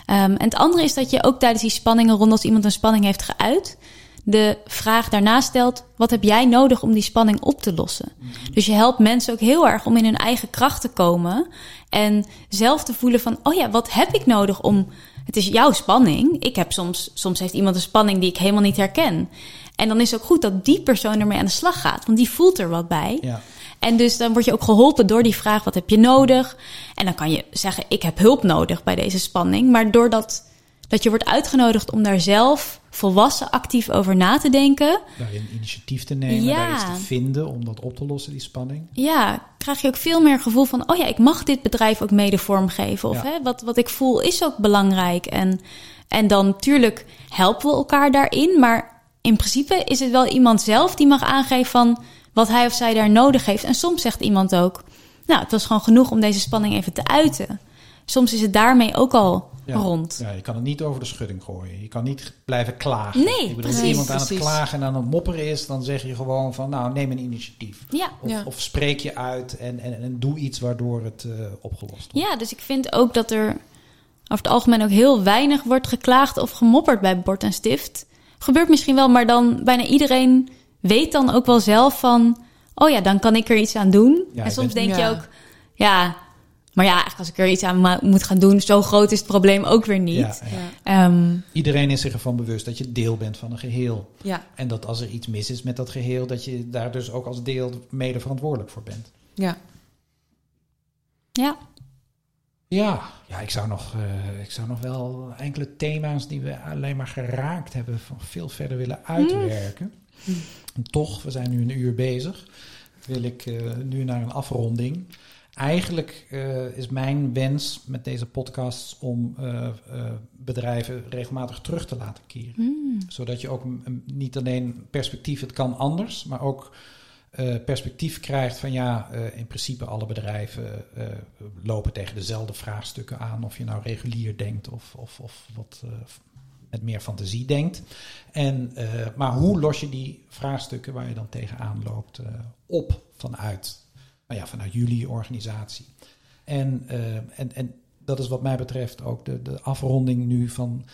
Speaker 3: Ehm, en het andere is dat je ook tijdens die spanningen rond als iemand een spanning heeft geuit, de vraag daarna stelt: wat heb jij nodig om die spanning op te lossen? Dus je helpt mensen ook heel erg om in hun eigen kracht te komen en zelf te voelen van: oh ja, wat heb ik nodig om. Het is jouw spanning. Ik heb soms, soms heeft iemand een spanning die ik helemaal niet herken. En dan is het ook goed dat die persoon ermee aan de slag gaat, want die voelt er wat bij.
Speaker 1: Ja.
Speaker 3: En dus dan word je ook geholpen door die vraag: wat heb je nodig? En dan kan je zeggen: ik heb hulp nodig bij deze spanning. Maar doordat dat je wordt uitgenodigd om daar zelf volwassen actief over na te denken,
Speaker 1: Daarin initiatief te nemen,
Speaker 3: Ja.
Speaker 1: daar iets te vinden om dat op te lossen, die spanning.
Speaker 3: ja, krijg je ook veel meer gevoel van: oh ja, ik mag dit bedrijf ook mede vormgeven. Of
Speaker 1: Ja.
Speaker 3: hè, wat, wat ik voel is ook belangrijk. En, en dan natuurlijk helpen we elkaar daarin. Maar in principe is het wel iemand zelf die mag aangeven van wat hij of zij daar nodig heeft. En soms zegt iemand ook: Nou, het was gewoon genoeg om deze spanning even te uiten. Soms is het daarmee ook al
Speaker 1: Ja.
Speaker 3: rond.
Speaker 1: Ja, je kan het niet over de schudding gooien. Je kan niet blijven klagen.
Speaker 3: Nee,
Speaker 1: ik bedoel,
Speaker 3: precies,
Speaker 1: als iemand aan het klagen en aan het mopperen is, dan zeg je gewoon van, nou, neem een initiatief.
Speaker 3: Ja.
Speaker 1: Of,
Speaker 2: Ja.
Speaker 1: of spreek je uit en, en, en doe iets waardoor het eh, opgelost wordt.
Speaker 3: Ja, dus ik vind ook dat er over het algemeen ook heel weinig wordt geklaagd of gemopperd bij Bord en Stift. Gebeurt misschien wel, maar dan bijna iedereen weet dan ook wel zelf van, oh ja, dan kan ik er iets aan doen.
Speaker 1: Ja,
Speaker 3: en soms denk je ook, ja, maar ja, eigenlijk als ik er iets aan moet gaan doen, zo groot is het probleem ook weer niet.
Speaker 1: Ja, ja.
Speaker 2: Ja.
Speaker 3: Ehm,
Speaker 1: Iedereen is zich ervan bewust dat je deel bent van een geheel.
Speaker 2: Ja.
Speaker 1: En dat als er iets mis is met dat geheel, dat je daar dus ook als deel mede verantwoordelijk voor bent.
Speaker 2: Ja.
Speaker 3: ja.
Speaker 1: Ja, ja ik, zou nog, uh, ik zou nog wel enkele thema's die we alleen maar geraakt hebben, van veel verder willen uitwerken. Mm. Toch, we zijn nu een uur bezig, wil ik uh, nu naar een afronding. Eigenlijk uh, is mijn wens met deze podcast om bedrijven regelmatig terug te laten keren. Mm. Zodat je ook niet alleen perspectief, het kan anders, maar ook perspectief krijgt van ja, in principe alle bedrijven lopen tegen dezelfde vraagstukken aan. Of je nou regulier denkt of, of, of wat meer fantasie denkt. En, maar hoe los je die vraagstukken waar je dan tegenaan loopt op vanuit, nou ja, vanuit jullie organisatie? En, en, en dat is wat mij betreft ook de, de afronding nu van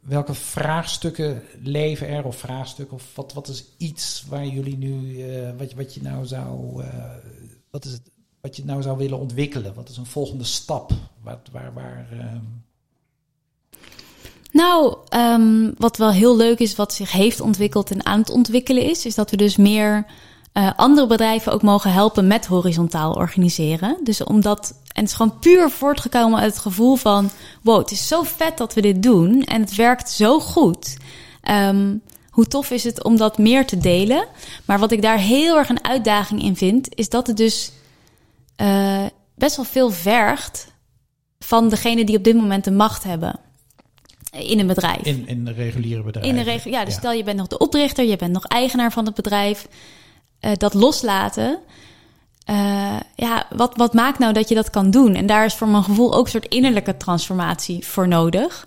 Speaker 1: welke vraagstukken leven er, of vraagstukken, of wat, wat is iets waar jullie nu, wat, wat je nou zou, wat is het, wat je nou zou willen ontwikkelen? Wat is een volgende stap? Waar, waar, waar uh...
Speaker 3: Nou, um, wat wel heel leuk is, wat zich heeft ontwikkeld en aan het ontwikkelen is, is dat we dus meer uh, andere bedrijven ook mogen helpen met horizontaal organiseren. Dus omdat, en het is gewoon puur voortgekomen uit het gevoel van: wow, het is zo vet dat we dit doen en het werkt zo goed. Um, hoe tof is het om dat meer te delen? Maar wat ik daar heel erg een uitdaging in vind, is dat het dus uh, best wel veel vergt van degene die op dit moment de macht hebben in een bedrijf.
Speaker 1: In, in de reguliere bedrijf.
Speaker 3: In een regel, ja, dus stel je bent nog de oprichter, je bent nog eigenaar van het bedrijf. Uh, dat loslaten. Uh, ja, wat, wat maakt nou dat je dat kan doen? En daar is voor mijn gevoel ook een soort innerlijke transformatie voor nodig.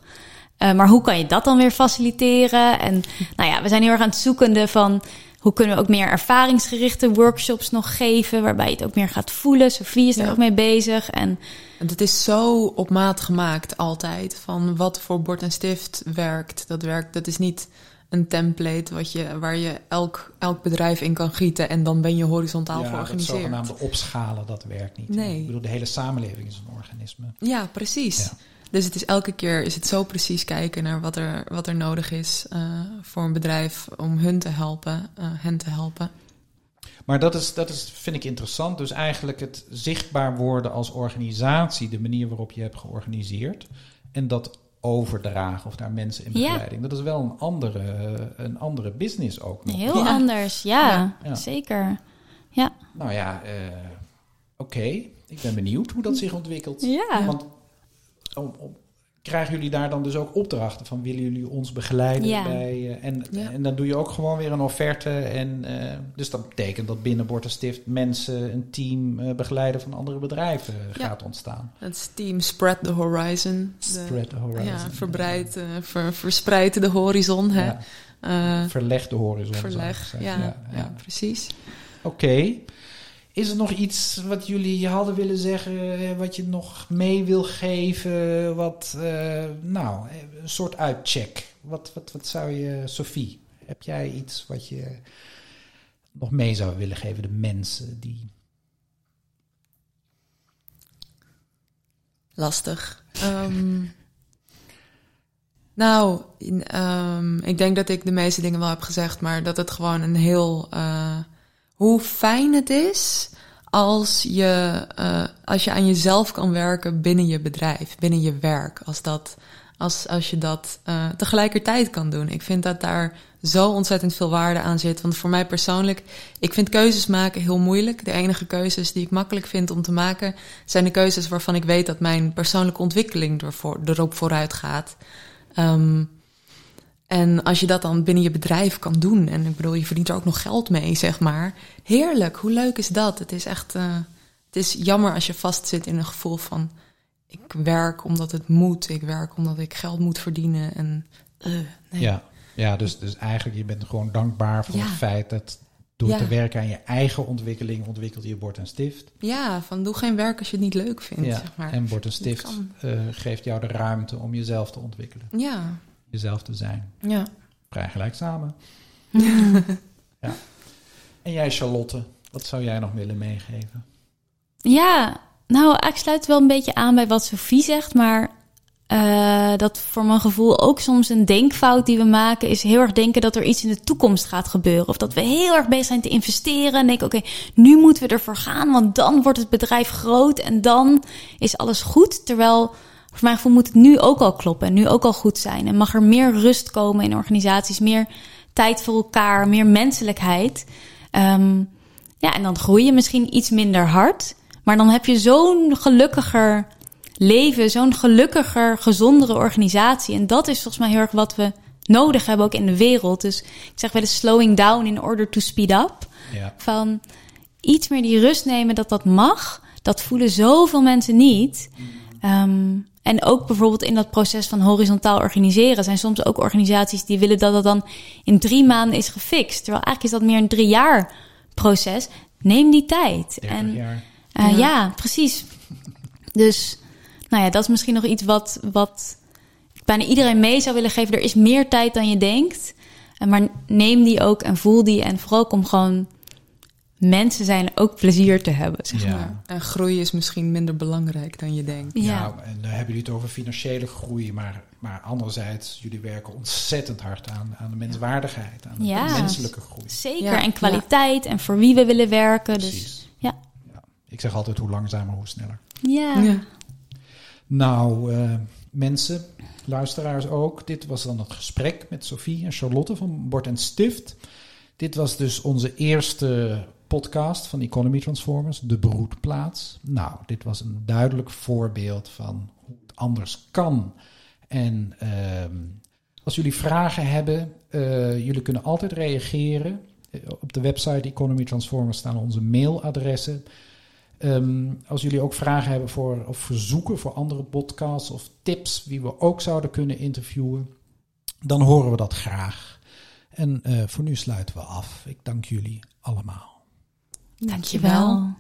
Speaker 3: Uh, maar hoe kan je dat dan weer faciliteren? En nou ja, we zijn heel erg aan het zoekende van hoe kunnen we ook meer ervaringsgerichte workshops nog geven, waarbij je het ook meer gaat voelen. Sofie is er ook mee bezig. En
Speaker 2: het is zo op maat gemaakt altijd. Van wat voor bord en stift werkt. Dat werkt. Dat is niet een template wat je, waar je elk, elk bedrijf in kan gieten en dan ben je horizontaal
Speaker 1: ja,
Speaker 2: georganiseerd.
Speaker 1: Ja, zogenaamde opschalen, dat werkt niet.
Speaker 2: Nee.
Speaker 1: Ik bedoel, de hele samenleving is een organisme.
Speaker 2: Ja, precies. Ja. Dus het is elke keer is het zo precies kijken naar wat er, wat er nodig is uh, voor een bedrijf om hun te helpen, uh, hen te helpen.
Speaker 1: Maar dat, is, dat is, vind ik interessant. Dus eigenlijk het zichtbaar worden als organisatie, de manier waarop je hebt georganiseerd. En dat overdragen of naar mensen in begeleiding. Ja. Dat is wel een andere, een andere business ook. Nog.
Speaker 3: Heel ja. anders, ja, ja, zeker. Ja.
Speaker 1: Nou ja, uh, oké. Okay. Ik ben benieuwd hoe dat zich ontwikkelt.
Speaker 3: Ja.
Speaker 1: Want om, om, krijgen jullie daar dan dus ook opdrachten van willen jullie ons begeleiden
Speaker 3: ja.
Speaker 1: bij uh, en, ja. en dan doe je ook gewoon weer een offerte en uh, dus dat betekent dat binnen Bord en Stift mensen een team uh, begeleiden van andere bedrijven ja. gaat ontstaan.
Speaker 2: Het team spread the horizon.
Speaker 1: Spread the horizon.
Speaker 2: Ja, verbreid, ver, verspreid de horizon. Hè?
Speaker 1: verleg de horizon.
Speaker 2: Verleg, ja, ja, precies.
Speaker 1: Oké. Okay. Is er nog iets wat jullie hadden willen zeggen, wat je nog mee wil geven? Wat, uh, nou, een soort uitcheck. Wat, wat, wat zou je, Sophie, heb jij iets wat je nog mee zou willen geven, de mensen die.
Speaker 2: Lastig. Um, nou, um, ik denk dat ik de meeste dingen wel heb gezegd, maar dat het gewoon een heel. Hoe fijn het is als je, uh, als je aan jezelf kan werken binnen je bedrijf, binnen je werk. Als, dat, als, als je dat uh, tegelijkertijd kan doen. Ik vind dat daar zo ontzettend veel waarde aan zit. Want voor mij persoonlijk, ik vind keuzes maken heel moeilijk. De enige keuzes die ik makkelijk vind om te maken, zijn de keuzes waarvan ik weet dat mijn persoonlijke ontwikkeling ervoor, erop vooruit gaat. Um, en als je dat dan binnen je bedrijf kan doen, en ik bedoel, je verdient er ook nog geld mee, zeg maar. Heerlijk, hoe leuk is dat? Het is echt, uh, het is jammer als je vastzit in een gevoel van, ik werk omdat het moet, ik werk omdat ik geld moet verdienen. En, uh, nee.
Speaker 1: Ja, ja dus, dus eigenlijk, je bent gewoon dankbaar voor ja. het feit dat door ja. te werken aan je eigen ontwikkeling ontwikkelt je bord en stift.
Speaker 2: Ja, van doe geen werk als je het niet leuk vindt.
Speaker 1: Ja,
Speaker 2: zeg maar.
Speaker 1: En bord en stift uh, geeft jou de ruimte om jezelf te ontwikkelen.
Speaker 2: Ja,
Speaker 1: jezelf te zijn.
Speaker 2: Ja.
Speaker 1: Vrij gelijk samen. ja. En jij, Charlotte, wat zou jij nog willen meegeven?
Speaker 3: Ja, nou, ik sluit wel een beetje aan bij wat Sophie zegt, maar uh, dat voor mijn gevoel ook soms een denkfout die we maken, is heel erg denken dat er iets in de toekomst gaat gebeuren. Of dat we heel erg bezig zijn te investeren en denken, oké, nu moeten we ervoor gaan, want dan wordt het bedrijf groot en dan is alles goed. Terwijl voor mijn gevoel moet het nu ook al kloppen en nu ook al goed zijn. En mag er meer rust komen in organisaties, meer tijd voor elkaar, meer menselijkheid. Um, ja, en dan groei je misschien iets minder hard, maar dan heb je zo'n gelukkiger leven, zo'n gelukkiger, gezondere organisatie. En dat is volgens mij heel erg wat we nodig hebben ook in de wereld. Dus ik zeg wel eens slowing down in order to speed up. Ja. Van iets meer die rust nemen dat dat mag. Dat voelen zoveel mensen niet. Um, en ook bijvoorbeeld in dat proces van horizontaal organiseren zijn soms ook organisaties die willen dat dat dan in drie maanden is gefixt. Terwijl eigenlijk is dat meer een drie jaar proces. Neem die tijd. En jaar. Uh, ja. ja, precies. Dus nou ja, dat is misschien nog iets wat, wat bijna iedereen mee zou willen geven. Er is meer tijd dan je denkt. Maar neem die ook en voel die. En vooral kom gewoon mensen zijn ook plezier te hebben. Zeg ja. maar.
Speaker 2: En groei is misschien minder belangrijk dan je denkt.
Speaker 1: Ja, ja en dan hebben jullie het over financiële groei. Maar, maar anderzijds, jullie werken ontzettend hard aan, aan de menswaardigheid. Aan de menselijke groei.
Speaker 3: Zeker. En kwaliteit en voor wie we willen werken. Dus Precies. Dus, ja.
Speaker 1: Ik zeg altijd hoe langzamer, hoe sneller.
Speaker 3: Ja.
Speaker 1: Nou, uh, mensen, luisteraars ook. Dit was dan het gesprek met Sophie en Charlotte van Bord en Stift. Dit was dus onze eerste podcast van Economy Transformers, de broedplaats. Nou, dit was een duidelijk voorbeeld van hoe het anders kan. En uh, als jullie vragen hebben, uh, jullie kunnen altijd reageren. Op de website Economy Transformers staan onze mailadressen. Um, als jullie ook vragen hebben voor, of verzoeken voor andere podcasts of tips wie we ook zouden kunnen interviewen, dan horen we dat graag. En uh, voor nu sluiten we af. Ik dank jullie allemaal.
Speaker 3: Dankjewel. Dankjewel.